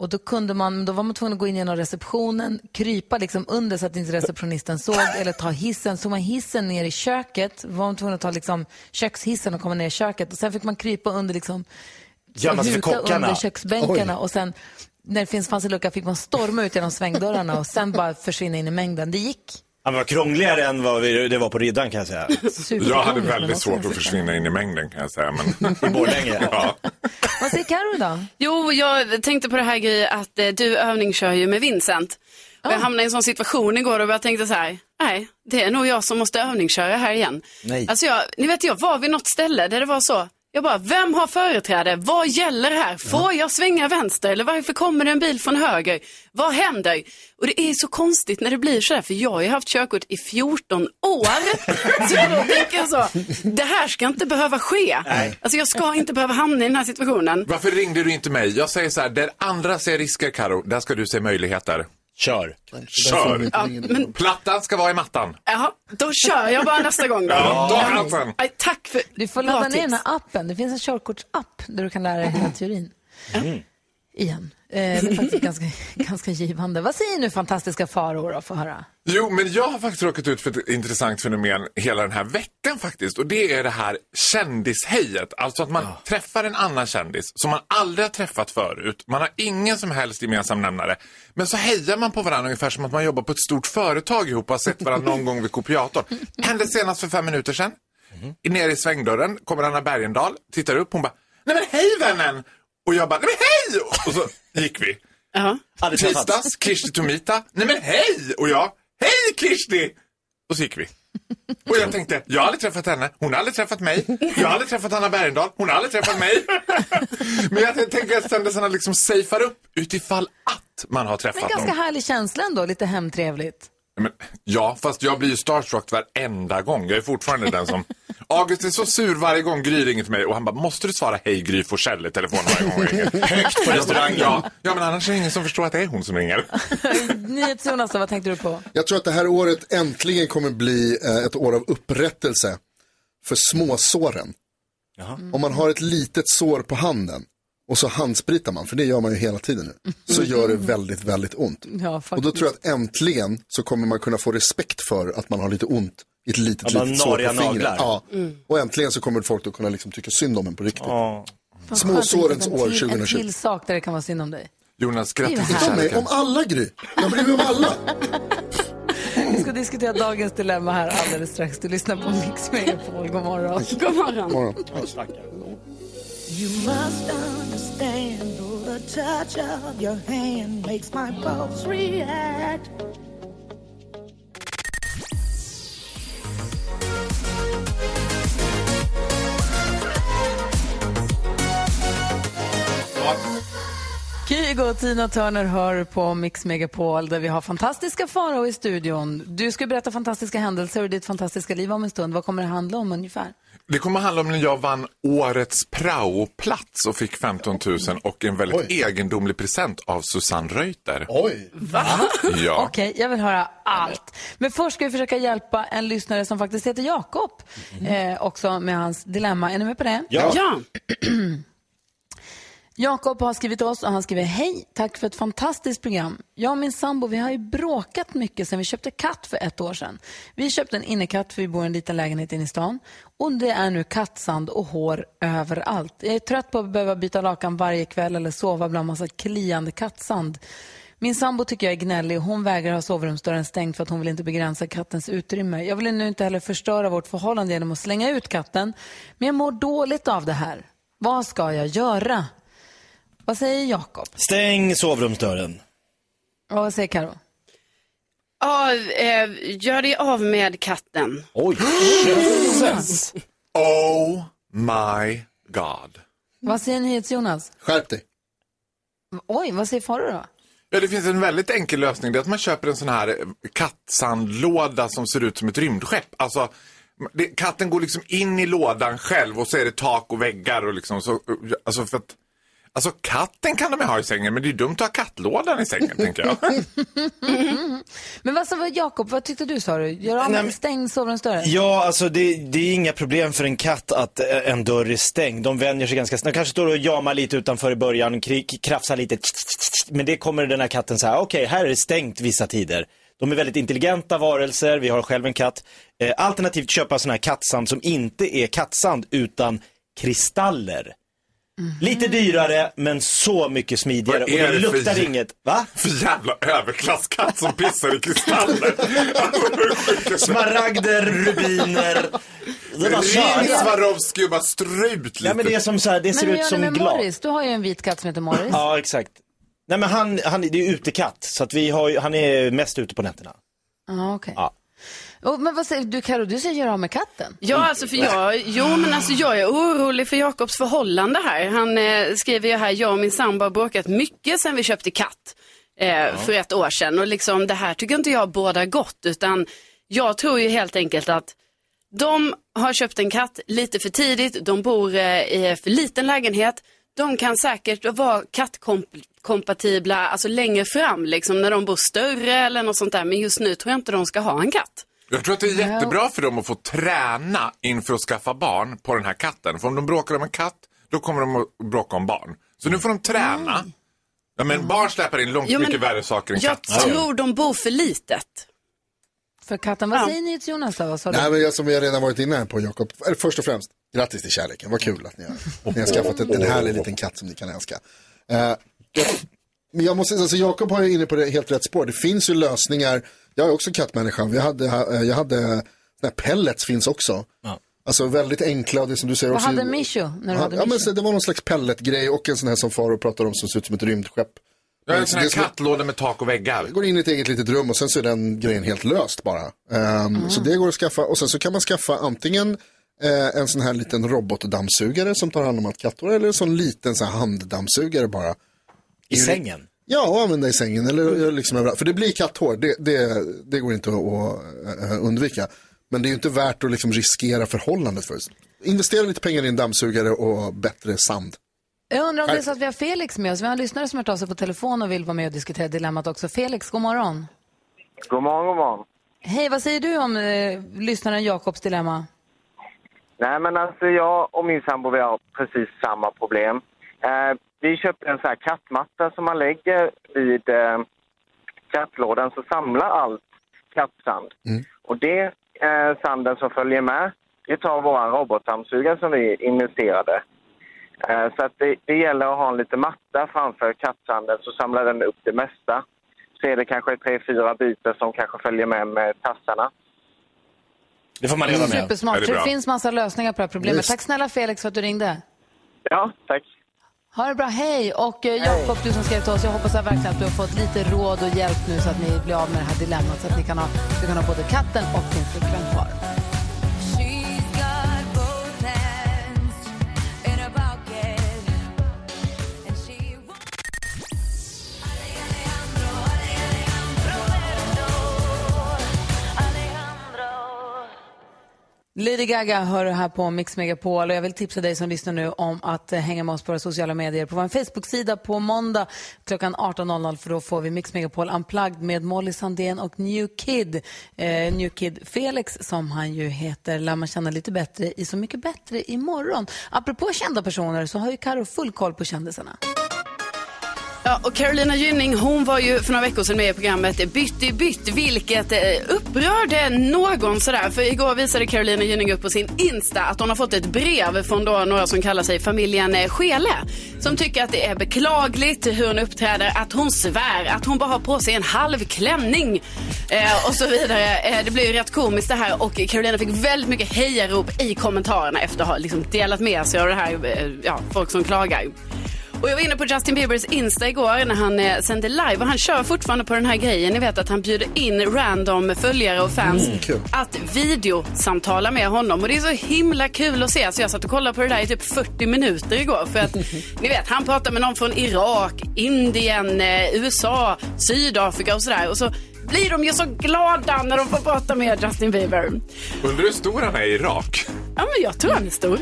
Och då, kunde man, då var man tvungen att gå in genom receptionen, krypa liksom under så att inte receptionisten såg, eller ta hissen. Så man hissen ner i köket, var man tvungen att ta liksom kökshissen och komma ner i köket. Och sen fick man krypa under liksom, Gömma sig för huka kockarna. under köksbänkarna. Och sen när det finns, fanns en lucka fick man storma ut genom svängdörrarna och sen bara försvinna in i mängden. Det gick. Han var krångligare än vad vi, det var på Riddan kan jag säga. Jag hade väldigt svårt att försvinna in i mängden kan jag säga. Men... I Borlänge. ja. Vad säger Carro då? Jo, jag tänkte på det här grejen att eh, du övningskör ju med Vincent. Och jag hamnade i en sån situation igår och jag tänkte så här, nej, det är nog jag som måste övningsköra här igen. Nej. Alltså jag, ni vet jag var vid något ställe där det var så, jag bara, vem har företräde? Vad gäller här? Får jag svänga vänster? Eller varför kommer det en bil från höger? Vad händer? Och det är så konstigt när det blir så här, för jag har ju haft körkort i 14 år. så då tänker jag så, det här ska inte behöva ske. Alltså jag ska inte behöva hamna i den här situationen. Varför ringde du inte mig? Jag säger så här, där andra ser risker Karo, där ska du se möjligheter. Kör. Kör! Ja, men Plattan ska vara i mattan. Jaha, då kör jag bara nästa gång då. Ja, chansen. Aj, tack för Du får ladda ner den här appen. Det finns en körkortsapp där du kan lära dig hela teorin. Igen. Det är faktiskt ganska, ganska givande. Vad säger nu fantastiska faror då? Få höra. Jo, men jag har faktiskt råkat ut för ett intressant fenomen hela den här veckan faktiskt. Och det är det här kändishejet. Alltså att man träffar en annan kändis som man aldrig har träffat förut. Man har ingen som helst gemensam nämnare. Men så hejar man på varandra ungefär som att man jobbar på ett stort företag ihop och har sett varandra någon gång vid kopiatorn. Hände senast för fem minuter sedan. Nere i svängdörren kommer Anna Bergendahl, tittar upp, hon bara Nej men hej vännen! Och jag bara Nej men hej! Och så gick vi. Träffats. Tisdags, Kirsti Tomita. Nej men hej! Och jag, hej Kirsti! Och så gick vi. Och jag tänkte, jag har aldrig träffat henne, hon har aldrig träffat mig, jag har aldrig träffat Anna Bergendahl, hon har aldrig träffat mig. Men jag tänker att kändisarna liksom safear upp utifall att man har Men träffat ganska dem. härlig känsla ändå, lite hemtrevligt. Men, ja, fast jag blir ju starstruck varenda gång. Jag är fortfarande den som... August är så sur varje gång Gry ringer till mig och han bara, måste du svara hej Gry Forssell i telefon varje gång jag ringer? Högt på restaurangen. Ja, ja, men annars är det ingen som förstår att det är hon som ringer. NyhetsJonas, vad tänkte du på? Jag tror att det här året äntligen kommer bli eh, ett år av upprättelse för småsåren. Om man har ett litet sår på handen och så handspritar man, för det gör man ju hela tiden nu, så gör det väldigt, väldigt ont. Ja, Och då tror jag att äntligen så kommer man kunna få respekt för att man har lite ont i ett litet, Ja, litet sår på fingret. Ja. Mm. Och äntligen så kommer folk att kunna liksom tycka synd om en på riktigt. Ja. Vad Småsårens år hitta en till- 2020. En till sak där det kan vara synd om dig. Jonas, grattis till kärleken. om alla Gry. Jag bryr mig om alla. Vi ska diskutera dagens dilemma här alldeles strax. Du lyssnar på Mix Megapol. God morgon. God morgon. Morgon. You must stand. Oh, the touch of your hand makes my pulse react. Kygo och Tina Turner hör på Mix Megapol där vi har fantastiska Farao i studion. Du ska berätta fantastiska händelser och ditt fantastiska liv om en stund. Vad kommer det handla om ungefär? Det kommer handla om när jag vann årets praoplats och fick 15 000 och en väldigt egendomlig present av Susanne Reuter. Oj. Ja. Okej, jag vill höra allt. Men först ska vi försöka hjälpa en lyssnare som faktiskt heter Jakob. Eh, också med hans dilemma. Är ni med på det? Ja. Ja. Jakob har skrivit oss och han skriver Hej, tack för ett fantastiskt program. Jag och min sambo vi har ju bråkat mycket sedan vi köpte katt för ett år sedan. Vi köpte en innekatt för vi bor i en liten lägenhet inne i stan. Och det är nu kattsand och hår överallt. Jag är trött på att behöva byta lakan varje kväll eller sova bland massa kliande kattsand. Min sambo tycker jag är gnällig hon vägrar ha sovrumsdörren stängd för att hon vill inte begränsa kattens utrymme. Jag vill nu inte heller förstöra vårt förhållande genom att slänga ut katten. Men jag mår dåligt av det här. Vad ska jag göra? Vad säger Jakob? Stäng sovrumsdörren. Och vad säger Karo? Ja, eh, gör dig av med katten. Oj, jösses. Oh my god. Vad säger NyhetsJonas? Skärp dig. Oj, vad säger Farao då? Ja, det finns en väldigt enkel lösning. Det är att man köper en sån här eh, kattsandlåda som ser ut som ett rymdskepp. Alltså, det, katten går liksom in i lådan själv och så är det tak och väggar och liksom så. Alltså för att, alltså katten kan de ha i sängen men det är dumt att ha kattlådan i sängen tänker jag. Men vad sa Jakob, vad tyckte du sa du? Gör av med stäng sovrumsdörren? Ja, alltså det, det är inga problem för en katt att eh, en dörr är stängd. De vänjer sig ganska snabbt. De kanske står och jamar lite utanför i början, krafsar lite. Men det kommer den här katten här, okej, här är det stängt vissa tider. De är väldigt intelligenta varelser, vi har själv en katt. Eh, alternativt köpa sån här kattsand som inte är kattsand utan kristaller. Lite dyrare, men så mycket smidigare. Och är det det för luktar jä- inget. Va? För jävla överklasskatt som pissar i kristaller. Smaragder, rubiner. Det var Ring Swarovski och bara strut lite. Ja, men det är som så här, det ser Men ut som med glas. Morris? Du har ju en vit katt som heter Morris. Ja, exakt. Nej men han, han det är utekatt, så att vi har, ju- han är mest ute på nätterna. Ja, okej. Ja. Och, men vad säger du Karo, du säger göra av med katten? Ja, alltså för jag, jo men alltså jag är orolig för Jakobs förhållande här. Han eh, skriver ju här, jag och min sambo har bråkat mycket sedan vi köpte katt eh, för ett år sedan. Och liksom det här tycker inte jag båda gott, utan jag tror ju helt enkelt att de har köpt en katt lite för tidigt, de bor eh, i för liten lägenhet. De kan säkert vara kattkompatibla alltså längre fram, liksom när de bor större eller något sånt där. Men just nu tror jag inte de ska ha en katt. Jag tror att det är jättebra för dem att få träna inför att skaffa barn på den här katten. För om de bråkar om en katt, då kommer de att bråka om barn. Så nu får de träna. Ja, men barn släpar in långt Jo, men mycket värre saker än Jag katter. tror de bor för litet. För katten, vad säger ni till Jonas då? Vad sa du? Nej, men jag, som vi har redan varit inne här på Jakob, eller först och främst, grattis till kärleken, vad kul att ni har, ni har skaffat en, en härlig liten katt som ni kan älska. Eh, jag, men jag måste säga, alltså Jakob har ju inne på det helt rätt spår, det finns ju lösningar, jag är också kattmänniska, vi hade, eh, jag hade, såna här pellets finns också. Alltså väldigt enkla, och det som du säger Vad också. hade när du Ja, hade ja, men det var någon slags pelletgrej och en sån här som Faro pratar om som ser ut som ett rymdskepp. Jag har en sån här kattlåda med tak och väggar. går in i ett eget litet rum och sen så är den grejen helt löst bara. Ehm, Så det går att skaffa och sen så kan man skaffa antingen eh, en sån här liten robotdammsugare som tar hand om allt kattor eller en sån liten så här handdammsugare bara. I sängen? Ja, och använda i sängen eller liksom överallt. För det blir katthår, det, det, det går inte att, undvika. Men det är ju inte värt att liksom riskera förhållandet för Investera lite pengar i en dammsugare och bättre sand. Jag undrar om det är så att vi har Felix med oss. Vi har en lyssnare som har hört av sig på telefon och vill vara med och diskutera dilemmat också. Felix, god morgon. God morgon, god morgon. Hej, vad säger du om eh, lyssnaren Jakobs dilemma? Nej, men alltså jag och min sambo vi har precis samma problem. Eh, vi köpte en sån här kattmatta som man lägger vid eh, kattlådan så samlar allt kattsand. Och det eh, sanden som följer med, det tar vår robotdammsugare som vi investerade. Eh, så att det, det gäller att ha en liten matta framför kattsanden så samlar den upp det mesta. Så är det kanske tre, fyra bitar som kanske följer med med tassarna. Det får man leva med. Supersmart. Så det finns massa lösningar på det här problemet. Tack snälla Felix för att du ringde. Ja, tack. Ha det bra, hej! Och eh, Jakob, du som skrev till oss, jag hoppas jag verkligen att du har fått lite råd och hjälp nu så att ni blir av med det här dilemmat. Så att ni kan ha, du kan ha både katten och din flickvän kvar. Lady Gaga hör du här på Mix Megapol och jag vill tipsa dig som lyssnar nu om att eh, hänga med oss på våra sociala medier på vår Facebook-sida på måndag klockan 18.00 för då får vi Mix Megapol Unplugged med Molly Sandén och New Kid. Eh, New Kid Felix som han ju heter lär man känna lite bättre i Så mycket bättre imorgon. Apropå kända personer så har ju Karo full koll på kändisarna. Ja, och Carolina Gynning, hon var ju för några veckor sedan med i programmet Bytt i bytt, vilket eh, upprörde någon sådär. För igår visade Carolina Gynning upp på sin Insta att hon har fått ett brev från då några som kallar sig familjen eh, Skele. Som tycker att det är beklagligt hur hon uppträder, att hon svär, att hon bara har på sig en halv klänning eh, och så vidare. Eh, det blir ju rätt komiskt det här och Carolina fick väldigt mycket hejarop i kommentarerna efter att ha liksom delat med sig av det här, eh, ja, folk som klagar. Och jag var inne på Justin Biebers Insta igår när han eh, sände live och han kör fortfarande på den här grejen. Ni vet att han bjuder in random följare och fans Mm, kul. att videosamtala med honom. Och det är så himla kul att se. Så jag satt och kollade på det där i typ 40 minuter igår. För att ni vet, han pratar med någon från Irak, Indien, eh, USA, Sydafrika och sådär. Och så blir de ju så glada när de får prata med Justin Bieber. Undrar hur stor han är i Irak? Ja, men jag tror han är stor.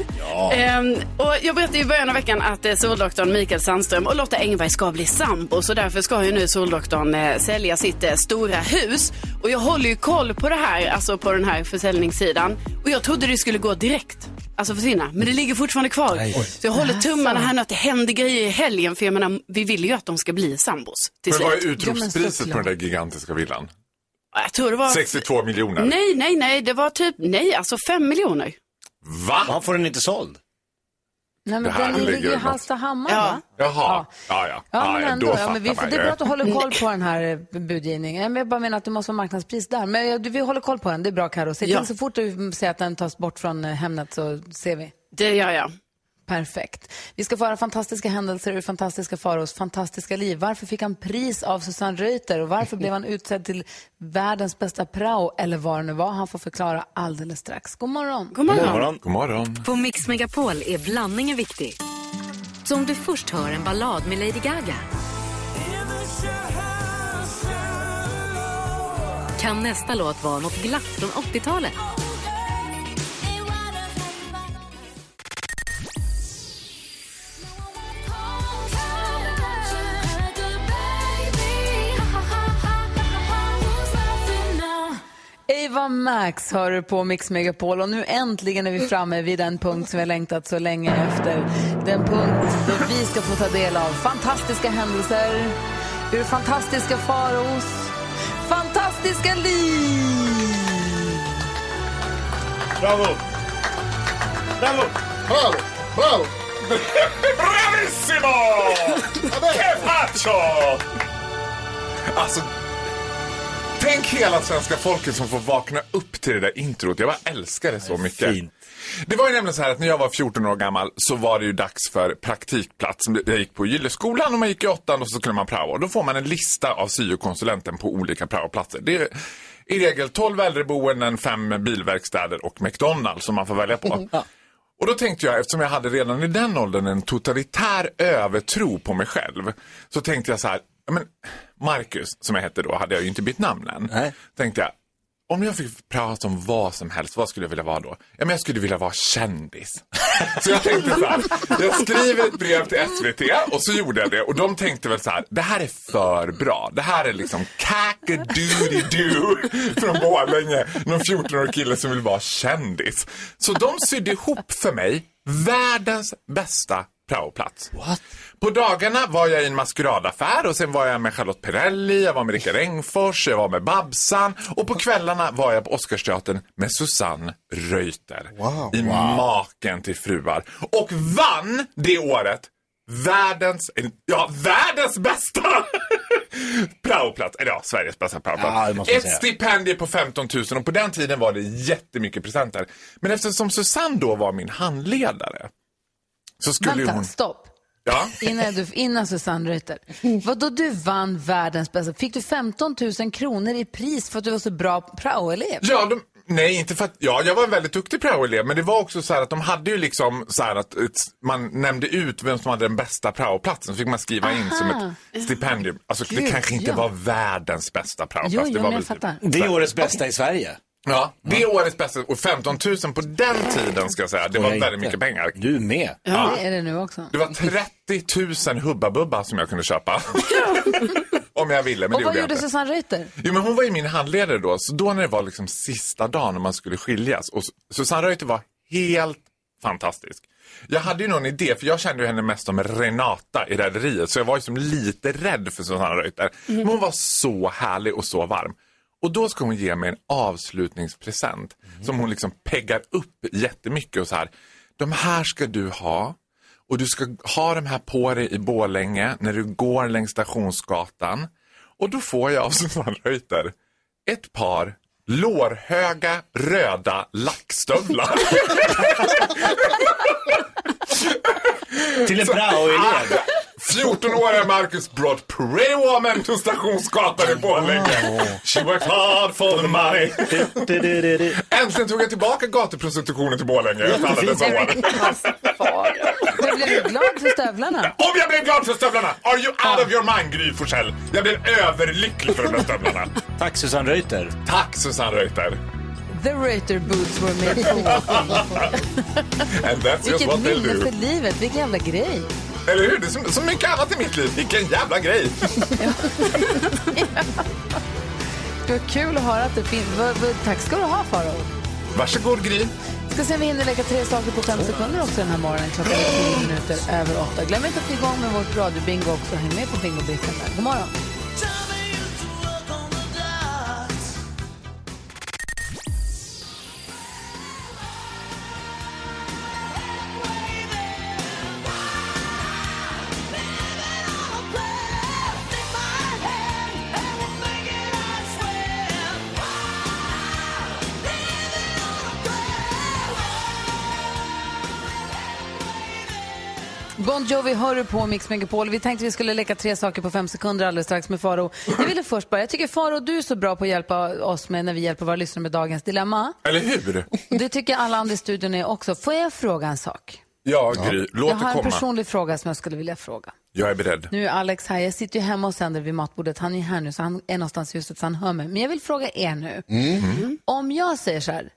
Ehm, och jag berättade i början av veckan att eh, soldoktorn Mikael Sandström och Lotta Engberg ska bli sambo. Så därför ska ju nu soldoktorn eh, sälja sitt eh, stora hus. Och jag håller ju koll på det här, alltså på den här försäljningssidan. Och jag trodde det skulle gå direkt. Alltså försvinna. Men det ligger fortfarande kvar. Nej. Så jag håller tummarna här nu att det händer grejer i helgen. För jag menar, vi vill ju att de ska bli sambos till Men vad är utropspriset på den där gigantiska villan? Jag tror det var... 62 miljoner. Nej, nej, nej. Det var typ, nej, alltså fem miljoner. Va? Han får den inte såld. Nej, men Det här den ligger i. Hallstahammar, Ja. va? Jaha, ja ja. Ja, ja, men ja, ändå. då Ja, men vi, det är bra att du håller koll på den här eh, budgivningen. Jag bara menar att det måste vara marknadspris där. Men jag- vi håller koll på den. Det är bra, Karo. Se till Ja. så fort du ser att den tas bort från eh, Hemnet så ser vi. Det gör jag. Perfekt. Vi ska få höra fantastiska händelser ur fantastiska Faros fantastiska liv. Varför fick han pris av Susanne Reuter och varför blev han utsedd till världens bästa prao eller vad det nu var. Han får förklara alldeles strax. God morgon. God morgon. God morgon. På Mix Megapol är blandningen viktig. Så om du först hör en ballad med Lady Gaga kan nästa låt vara något glatt från 80-talet. Ava Max hör du på Mix Megapol och nu äntligen är vi framme vid den punkt som vi har längtat så länge efter. Den punkt där vi ska få ta del av fantastiska händelser ur fantastiska faros fantastiska liv. Bravo! Bravo! Bravo! Bravo! Bravissimo! Che faccio? Alltså, tänk hela svenska folket som får vakna upp till det där introt. Jag bara älskar det så mycket. fint. Det var ju nämligen så här att när jag var 14 år gammal så var det ju dags för praktikplats. Jag gick på Gylleskolan och man gick i åttan och så skulle man prao. Och då får man en lista av syokonsulenten på olika praoplatser. Det är i regel 12 äldreboenden, 5 bilverkstäder och McDonalds som man får välja på. Och då tänkte jag, eftersom jag hade redan i den åldern en totalitär övertro på mig själv, så tänkte jag så här, men Marcus, som jag hette då, hade jag ju inte bytt namn än. Tänkte jag, om jag fick prata om vad som helst, vad skulle jag vilja vara då? Ja, men jag skulle vilja vara kändis. Så jag tänkte så här, jag skriver ett brev till SVT och så gjorde jag det. Och de tänkte väl så här, det här är för bra. Det här är liksom kackadoodie-doo från Borlänge. Någon 14-årig kille som vill vara kändis. Så de sydde ihop för mig världens bästa praoplats. På dagarna var jag i en maskeradaffär och sen var jag med Charlotte Perrelli, jag var med Rickard Engfors, jag var med Babsan och på kvällarna var jag på Oscarsteatern med Susanne Reuter. I Maken till fruar. Och vann det året världens, ja världens bästa praoplats, eller ja, Sveriges bästa Ja, praoplats. jag Ett säga. stipendium på 15 000 och på den tiden var det jättemycket presenter. Men eftersom Susanne då var min handledare så skulle Vänta, hon... stopp. Ja. Innan, du, innan Susanne Reuter. Vadå du vann världens bästa? Fick du 15 000 kronor i pris för att du var så bra praoelev? Ja, de, nej, inte för att, ja, jag var en väldigt duktig praoelev, men det var också så här att de hade ju liksom så här att man nämnde ut vem som hade den bästa praoplatsen, så fick man skriva in som Aha. ett stipendium. Alltså det Gud, kanske inte ja. var världens bästa praoplats. Jo, det jo, var men jag väl typ- fattar. Det är årets bästa i Sverige. Ja, det är årets bästa. Och 15 000 på den tiden ska jag säga, det var väldigt inte. mycket pengar. Du med. Ja. Det är det nu också. Det var 30 000 Hubba Bubba som jag kunde köpa. Om jag ville, men Och det vad gjorde jag gjorde inte. Susanne Reuter? Jo, men hon var ju min handledare då, så då när det var liksom sista dagen när man skulle skiljas. Och Susanne Reuter var helt fantastisk. Jag hade ju någon idé, för jag kände ju henne mest som Renata i Rederiet, så jag var ju som lite rädd för Susanne Reuter. Men hon var så härlig och så varm. Och då ska hon ge mig en avslutningspresent som hon liksom peggar upp jättemycket och så här. De här ska du ha och du ska ha de här på dig i Borlänge när du går längs Stationsgatan. Och då får jag av Susanne Reuter ett par lårhöga röda lackstövlar. Till en praoelev. 14-åriga Marcus brought pretty woman to Stationsgatan i Borlänge. She worked hard for the money. Äntligen tog jag tillbaka gatuprostitutionen till Borlänge efter alla dessa år. Men blev du glad för stövlarna? Om jag blev glad för stövlarna! Are you out of your mind, Gry Forssell? Jag blev överlycklig för de där stövlarna. Tack Susanne Reuter. Tack Susanne Reuter. The Reuter Boots were made for walking. And that's just Vilket what they minne do. för livet, vilken jävla grej. Eller hur? Det är så, så mycket annat i mitt liv. Vilken jävla grej. Det var kul att höra att det finns. Vad- vad- Tack ska du ha Faro. Varsågod Gry. Ska se om vi hinner lägga tre saker på fem sekunder också den här morgonen. Klockan är tio minuter över åtta. Glöm inte att få igång med vårt radiobingo också. Häng med på bingobricken där. God morgon. Jovi hör du på Mix Megapol. Vi tänkte vi skulle leka tre saker på fem sekunder alldeles strax med Faro. Jag ville först bara, jag tycker Faro du är så bra på att hjälpa oss med när vi hjälper våra lyssnare med dagens dilemma. Eller hur? Det tycker alla andra i studion är också. Får jag fråga en sak? Ja, Gry. Låt jag har det en komma. personlig fråga som jag skulle vilja fråga. Jag är beredd. Nu är Alex här, jag sitter ju hemma och sänder vid matbordet. Han är här nu så han är någonstans i huset så han hör mig. Men jag vill fråga er nu. Mm. Om jag säger så här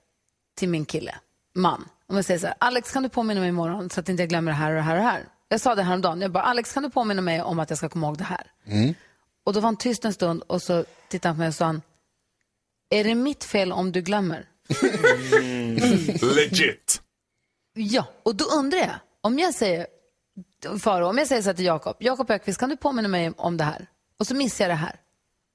till min kille, man, om jag säger så här, Alex kan du påminna mig imorgon så att inte jag glömmer det här och det här och det här. Jag sa det häromdagen, jag bara, Alex kan du påminna mig om att jag ska komma ihåg det här? Och då var han tyst en stund och så tittade han på mig och sa han, Är det mitt fel om du glömmer? Legit. Ja, och då undrar jag, om jag säger, Faro, om jag säger så här till Jakob, Jakob Ökvist kan du påminna mig om det här? Och så missar jag det här.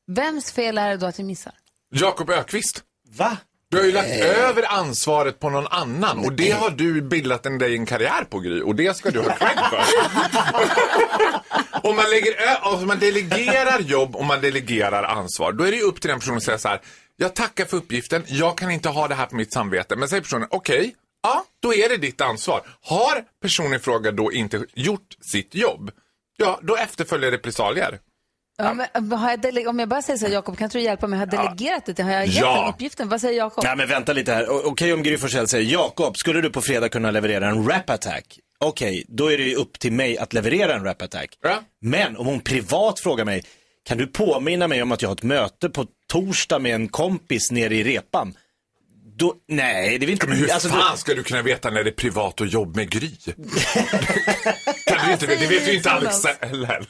Vems fel är det då att jag missar? Jakob Ökvist. Va? Du har ju lagt över ansvaret på någon annan och det har du bildat en, dig en karriär på Gry och det ska du ha cred för. om, man lägger om man delegerar jobb och man delegerar ansvar då är det upp till den personen att säga så här. Jag tackar för uppgiften, jag kan inte ha det här på mitt samvete. Men säger personen, okej, ja, då är det ditt ansvar. Har personen i fråga då inte gjort sitt jobb, ja, då efterföljer repressalier. Ja, men, har jag dele- om jag bara säger så här, Jakob, kan inte du hjälpa mig? Har jag delegerat det? Har jag gett Ja. den uppgiften? Vad säger Jakob? Nej men vänta lite här. O- Okej om Gry Forssell säger Jakob, skulle du på fredag kunna leverera en rap attack? Okej, då är det ju upp till mig att leverera en rap attack. Men om hon privat frågar mig, kan du påminna mig om att jag har ett möte på torsdag med en kompis nere i repan? Då, nej, det vill inte... Men hur alltså, fan ska du kunna veta när det är privat och jobb med Gry? kan du inte, det vet ju inte Alex heller.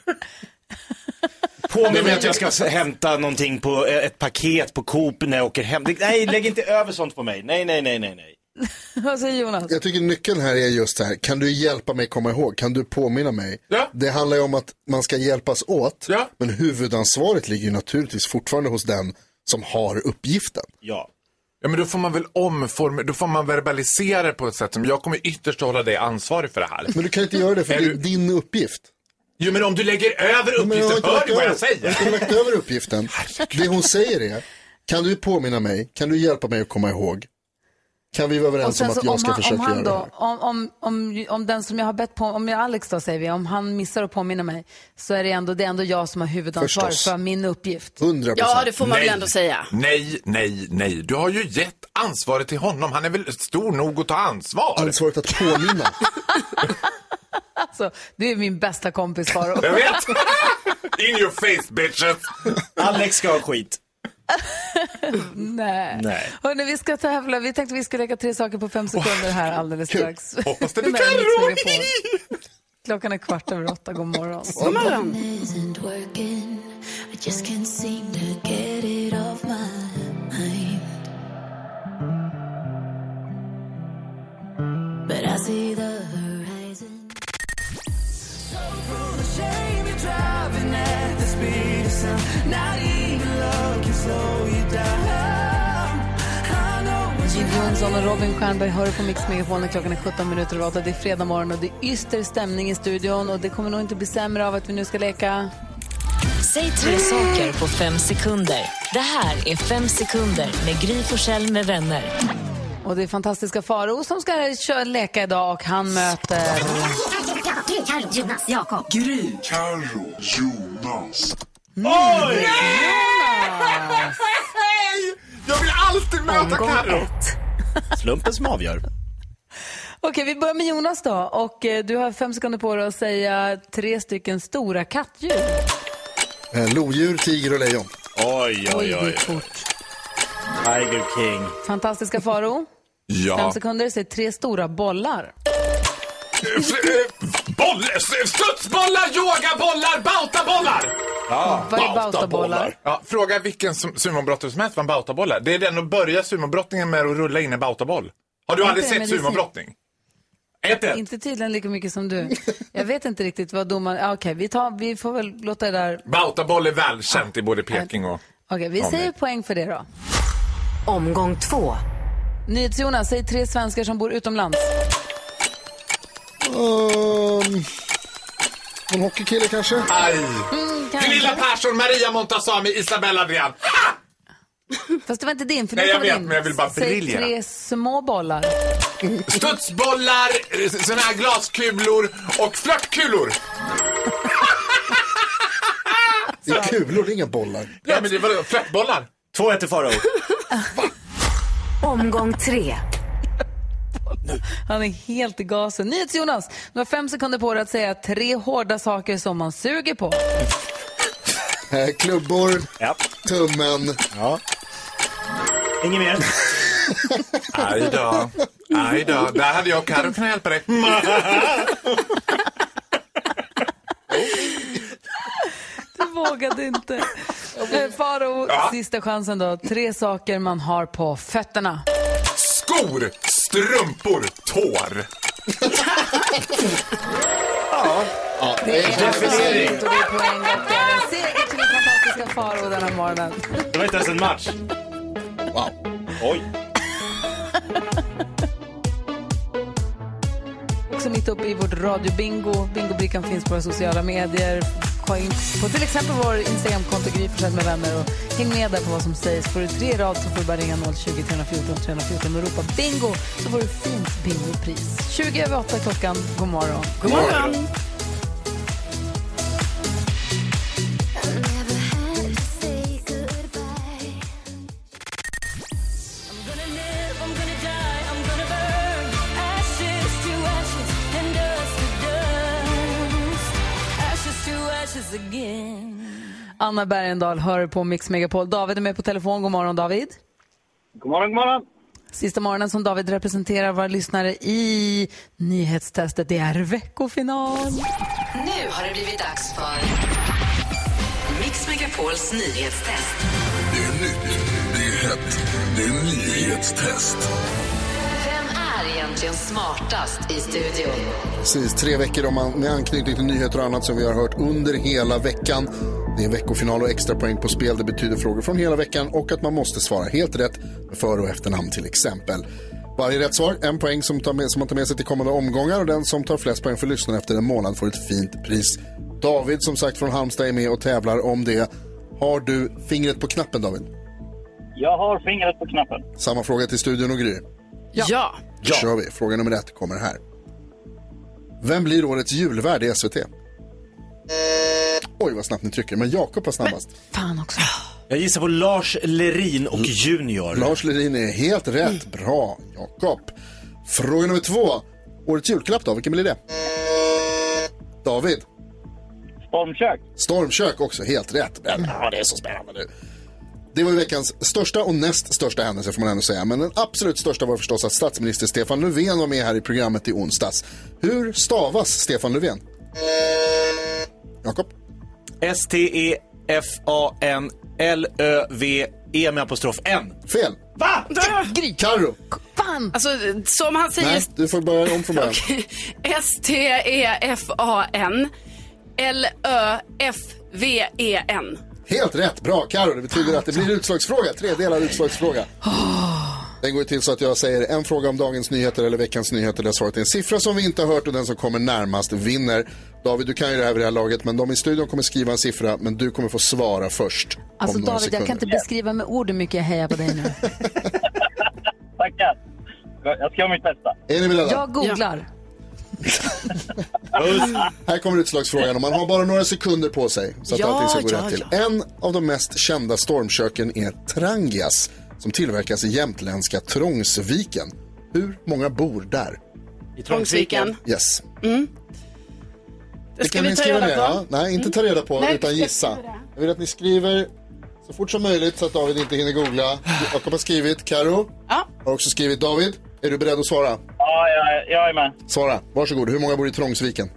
Påminn mig att jag ska hämta någonting på eh, ett paket på Coop när jag åker hem. Nej, lägg inte över sånt på mig. Nej, nej, nej, nej, nej. Vad säger Jonas? Jag tycker nyckeln här är just det här, kan du hjälpa mig komma ihåg? Kan du påminna mig? Det handlar ju om att man ska hjälpas åt, men huvudansvaret ligger ju naturligtvis fortfarande hos den som har uppgiften. Ja. Ja men då får man väl omforma, då får man verbalisera det på ett sätt som jag kommer ytterst att hålla dig ansvarig för det här. Men du kan inte göra det för det är du- din uppgift. Jo men om du lägger över uppgiften, hör du vad jag säger? Jag har lagt över uppgiften. Det hon säger är, kan du påminna mig, kan du hjälpa mig att komma ihåg? Kan vi vara överens om att jag ska han, försöka om han göra det då, här? om, om, om, om den som jag har bett på, om jag Alex då säger vi, om han missar att påminna mig, så är det ändå, det är ändå jag som har huvudansvaret för min uppgift. 100%. Ja, det får man väl Nej. ändå säga. Nej, nej, nej. Du har ju gett ansvaret till honom. Han är väl stor nog att ta ansvar? Ansvaret att påminna. Alltså, du är min bästa kompis Faro. Jag vet! In your face bitches! Alex ska ha skit. Nej. Nej. Hörrni, vi ska tävla. Vi tänkte vi skulle leka tre saker på fem sekunder här alldeles Kul. strax. Hoppas det blir Carro. Klockan är kvart över åtta. God morgon. God morgon. isn't working. Jill Johnson och Robin Stjernberg hör på Mix Megapol när klockan är 17 minuter över åtta. Det är fredag morgon och det är yster stämning i studion och det kommer nog inte bli sämre av att vi nu ska leka. Säg tre saker på fem sekunder. Det här är Fem sekunder med Gry Forssell med vänner. Och det är fantastiska Faro som ska köra leka idag och han möter... Gry, Carro, Jonas, Jakob. Gry. Carro. Jonas. Oj! Jag vill alltid möta Carro. Slumpen som avgör. Okej, vi börjar med Jonas då. Och eh, du har fem sekunder på dig att säga tre stycken stora kattdjur. Eh, Lodjur, tiger och lejon. Oj, Oj, oj, det oj. gick fort. Tiger King. Fantastiska Faro. Ja. Fem sekunder, säg tre stora bollar. Boll, studsbollar, yogabollar, bautabollar! Ja, Vad är bautabollar? Ja, fråga vilken sumobrottare som helst vad en bautaboll är. Det är den att börja sumobrottningen med att rulla in en bautaboll. Har du Inte aldrig sett men det är sumobrottning? Ett, ett. Inte tydligen lika mycket som du. Jag vet inte riktigt vad domaren... Ja, Okej, vi, tar- vi får väl låta det där... Bautaboll är välkänt i både Peking och... Okej, vi Ja, säger poäng för det då. Omgång två. NyhetsJonas, säg tre svenskar som bor utomlands. Um, en hockeykille kanske? Aj! Mm, kanske. Gunilla Persson, Maria Montazami, Isabella Adrian. Fast det var inte din. För Nej, jag vet, men jag vill bara briljera. tre små bollar. Studsbollar, såna här glaskulor och flörtkulor. Det är kulor, det är inga bollar. Ja, men det var flörtbollar. 2-1 till Farao. Omgång tre. Han är helt i gasen. NyhetsJonas, du har fem sekunder på dig att säga tre hårda saker som man suger på. Eh, klubbor, Ja. tummen. ja. Inget mer? Aj då. Aj då. Där hade jag och Carro kunnat hjälpa dig. Du vågade inte. Eh, Faro, sista chansen då. Tre saker man har på fötterna. Skor, strumpor, tår. Ja. Ja, Det är Definiering. och det är poäng. Och det är en seger till den fantastiska Faro den här morgonen. Det var inte ens en match. Wow. Oj. Också mitt uppe i vårt radiobingo. Bingobrickan finns på våra sociala medier. Gå in på till exempel vår Instagramkonto Gry med vänner och häng med där på vad som sägs. Får du tre rad så får du bara ringa 020 314 314 och ropa bingo så får du fint bingopris. 20 över 8 klockan. God morgon. God morgon. Anna Bergendahl hör på Mix Megapol. David är med på telefon. God morgon David. God morgon, god morgon. Sista morgonen som David representerar våra lyssnare i nyhetstestet. Det är veckofinal. Nu har det blivit dags för Mix Megapols nyhetstest. Det är nytt, det är hett, det är nyhetstest. Är egentligen smartast i studion? Precis, tre veckor om man, med anknytning till nyheter och annat som vi har hört under hela veckan. Det är veckofinal och extra poäng på spel. Det betyder frågor från hela veckan och att man måste svara helt rätt med för och efternamn till exempel. Varje rätt svar, en poäng som, tar med, som man tar med sig till kommande omgångar och den som tar flest poäng för lyssnaren efter en månad får ett fint pris. David som sagt från Halmstad är med och tävlar om det. Har du fingret på knappen David? Jag har fingret på knappen. Samma fråga till studion och Gry. Ja. ja. Då kör vi. Fråga nummer ett kommer här. Vem blir årets julvärd i SVT? Oj, vad snabbt ni trycker. Men Jakob var snabbast. Fan också. Jag gissar på Lars Lerin och Junior. Lars Lerin är helt rätt. Bra, Jakob. Fråga nummer två. Årets julklapp då, vilken blir det? David. Stormkök. Stormkök också, helt rätt. Men, ja, det är så spännande nu. Det var veckans största och näst största händelse får man ändå säga. Men den absolut största var förstås att statsminister Stefan Löfven var med här i programmet i onsdags. Hur stavas Stefan Löfven? Jakob? S-T-E-F-A-N-L-Ö-V-E med apostrof N. Fel. Va? Gry. Carro? Fan! Alltså, som han säger... Nej, du får börja om från början. S-T-E-F-A-N L-Ö-F-V-E-N. Helt rätt, bra Karo. Det betyder att det blir utslagsfråga, tredelad utslagsfråga. Den går till så att jag säger en fråga om dagens nyheter eller veckans nyheter där svaret är en siffra som vi inte har hört och den som kommer närmast vinner. David, du kan ju det här vid det här laget, men de i studion kommer skriva en siffra, men du kommer få svara först. Alltså David, jag kan sekunder. inte beskriva med ord hur mycket jag hejar på dig nu. Tackar. Jag ska göra mitt bästa. Är ni beredda? Jag googlar. Här kommer utslagsfrågan och man har bara några sekunder på sig så att Ja, allting ska gå ja, rätt till. En av de mest kända stormköken är Trangias som tillverkas i jämtländska Trångsviken. Hur många bor där? I Trångsviken. Yes. Mm. Det ska kan vi ni ta skriva reda ner. Ja, nej, inte ta reda på Nej, utan gissa. det. Jag vill att ni skriver så fort som möjligt så att David inte hinner googla. Jakob har skrivit. Karo ja. har också skrivit. David, är du beredd att svara? Ja, jag, jag är med. Svara. Varsågod. Hur många bor i Trångsviken?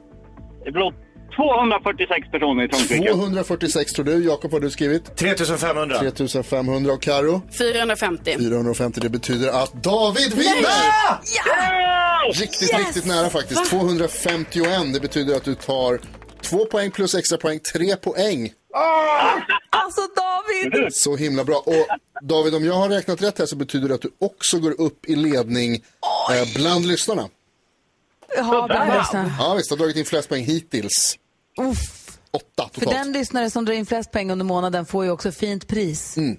Det blir 246 personer i Trångsviken. 246 tror du. Jakob, har du skrivit? 3500. 3500 och Karo 450. 450. Det betyder att David vinner! Riktigt, riktigt nära faktiskt. 251. Det betyder att du tar två poäng plus extra poäng. Tre poäng. Alltså David! Så himla bra. Och David, om jag har räknat rätt här så betyder det att du också går upp i ledning eh, bland lyssnarna. Ja, bland lyssnarna. Ja, visst. Du har dragit in flest poäng hittills. Uff. Åtta För totalt. den lyssnare som drar in flest pengar under månaden får ju också fint pris. Mm.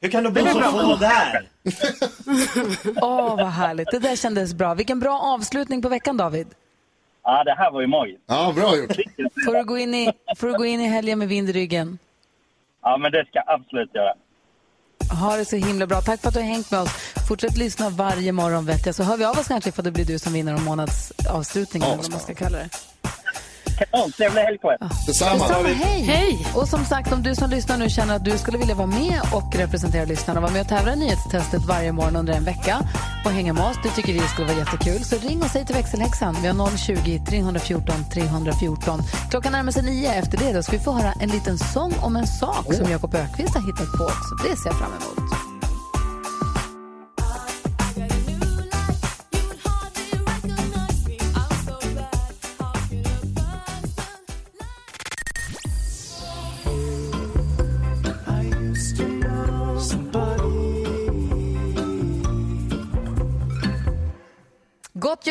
Hur kan du bo så få där? Åh, vad härligt. Det där kändes bra. Vilken bra avslutning på veckan, David. Ja, det här var ju magiskt. Ja, bra gjort. Får du gå in i, får du gå in i helgen med vind i ryggen. Ja, men det ska jag absolut göra. Ha det så himla bra. Tack för att du har hängt med oss. Fortsätt lyssna varje morgon vet jag. Så hör vi av oss kanske för att det blir du som vinner om månadsavslutningen. Ja, eller vad man ska kalla det. Kanon, trevlig helg på er. Detsamma. Hej. Hej! Och som sagt, om du som lyssnar nu känner att du skulle vilja vara med och representera lyssnarna och vara med och tävla i nyhetstestet varje morgon under en vecka och hänga med oss, det tycker vi skulle vara jättekul. Så ring och säg till växelhäxan. Vi har 020 314 314. Klockan närmar sig nio. Efter det då ska vi få höra en liten sång om en sak som Jakob Ökvist har hittat på också. Det ser jag fram emot.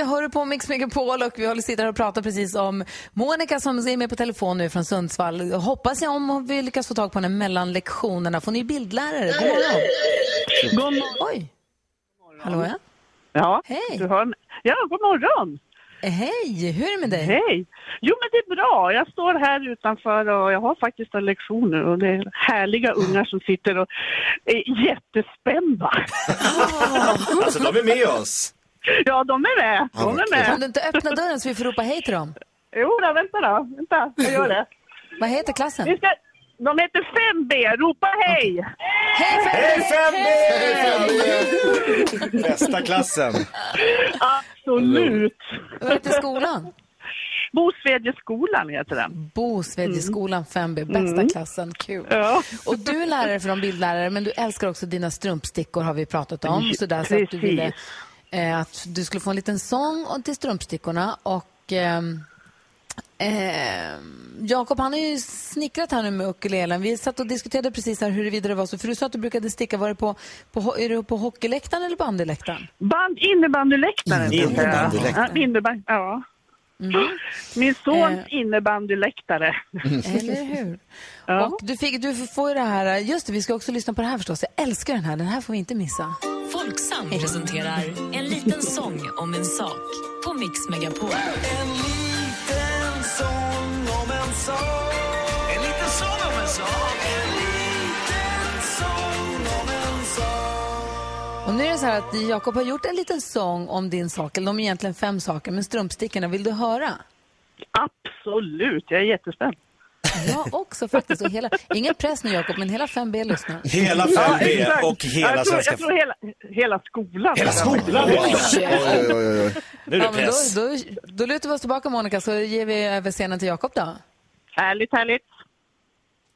Hör på Mix Megapol och vi håller sitter här och pratar precis om Monica som är med på telefon nu från Sundsvall. Hoppas jag om vi lyckas få tag på henne mellan lektionerna. Får ni bildlärare? God morgon. God morgon. Oj. Hallå ja. Ja, Hej. du har... ja, god morgon. Hej, hur är det med dig? Hej. Jo, men det är bra. Jag står här utanför och jag har faktiskt en lektion nu och det är härliga ungar som sitter och är jättespända. Alltså de är med oss. Ja, de är med. De är Kan med. du inte öppna dörren så vi får ropa hej till dem? Jo, då, vänta då. Vänta, jag gör det. Vad heter klassen? Vi ska... De heter 5B. Ropa hej! Hej 5B! Bästa klassen. Absolut. Vad heter skolan? Bosvedjeskolan heter den. Bosvedjeskolan 5B, bästa Mm. klassen. Kul. Ja. Och du är lärare för de bildlärare, men du älskar också dina strumpstickor har vi pratat om. Så där så att du ville eh, att du skulle få en liten sång och till strumpstickorna. Och ehm, eh, Jakob, han har ju snickrat här nu med ukulelen. Vi satt och diskuterade precis här huruvida det var så. För du sa att du brukade sticka, var det på, på, är det på hockeyläktaren eller bandyläktaren? Band, innebandyläktaren. Innebandyläktaren. Ja, innebandy, ja. Min sons Mm. Eh. innebandyläktare. Eller hur? Och du, fick, du får ju det här, just det, vi ska också lyssna på det här förstås. Jag älskar den här, den här får vi inte missa. Folksam presenterar En liten sång om en sak på Mix Megapol. En liten sång om en sak. En liten sång om en sak. Och nu är det så här att Jakob har gjort en liten sång om din sak, eller de är egentligen fem saker, men strumpstickorna, vill du höra? Absolut, jag är jättespänd. Jag också faktiskt. Och hela, ingen press nu Jakob, men hela 5B lyssnar. Hela Ja, 5B exakt. och hela jag tror, svenska... Jag tror hela, hela skolan. Hela skolan? Oj, Oj, oj, oj. Nu är det Ja, men då, press. då, då lutar vi oss tillbaka Monica, så ger vi över scenen till Jakob då. Härligt, härligt.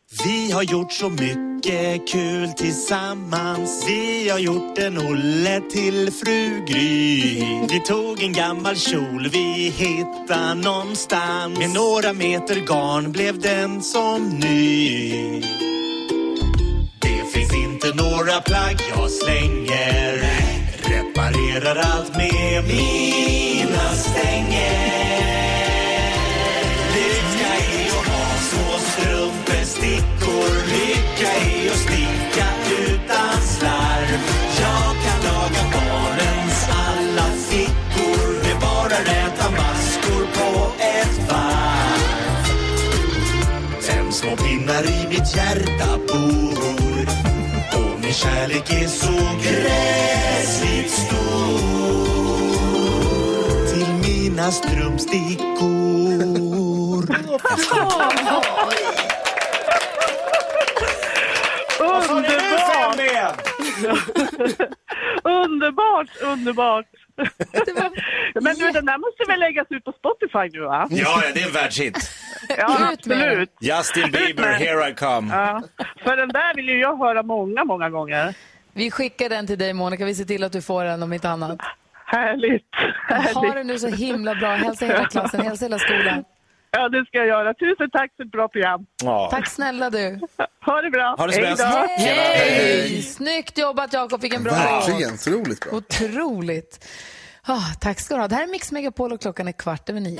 Vi har gjort så mycket kul tillsammans. Vi har gjort en Olle till fru Gry. Vi tog en gammal kjol vi hittade någonstans. Med några meter garn blev den som ny. Det finns inte några plagg jag slänger. Reparerar allt med mina stänger. Pinnar i mitt hjärta bor Och min kärlek är så gräsligt stor. Till mina strumpstickor Underbart! underbart, underbart. Men du, den där måste väl läggas ut på Spotify nu va? Ja, ja, det är en världshit. Ja, absolut. Justin Bieber, here I come. Ja, för den där vill ju jag höra många, många gånger. Vi skickar den till dig Monica, vi ser till att du får den om inte annat. Härligt. Ha det nu så himla bra. Hälsa hela klassen, hälsa hela skolan. Ja, det ska jag göra. Tusen tack för ett bra program. Tack snälla du. Ha det bra. Ha det så Hej bäst. då. Hej! Snyggt jobbat Jakob, vilken bra Verkligen, otroligt bra. Otroligt. Ah, tack ska du ha. Det här är Mix Megapol och klockan är kvart över nio.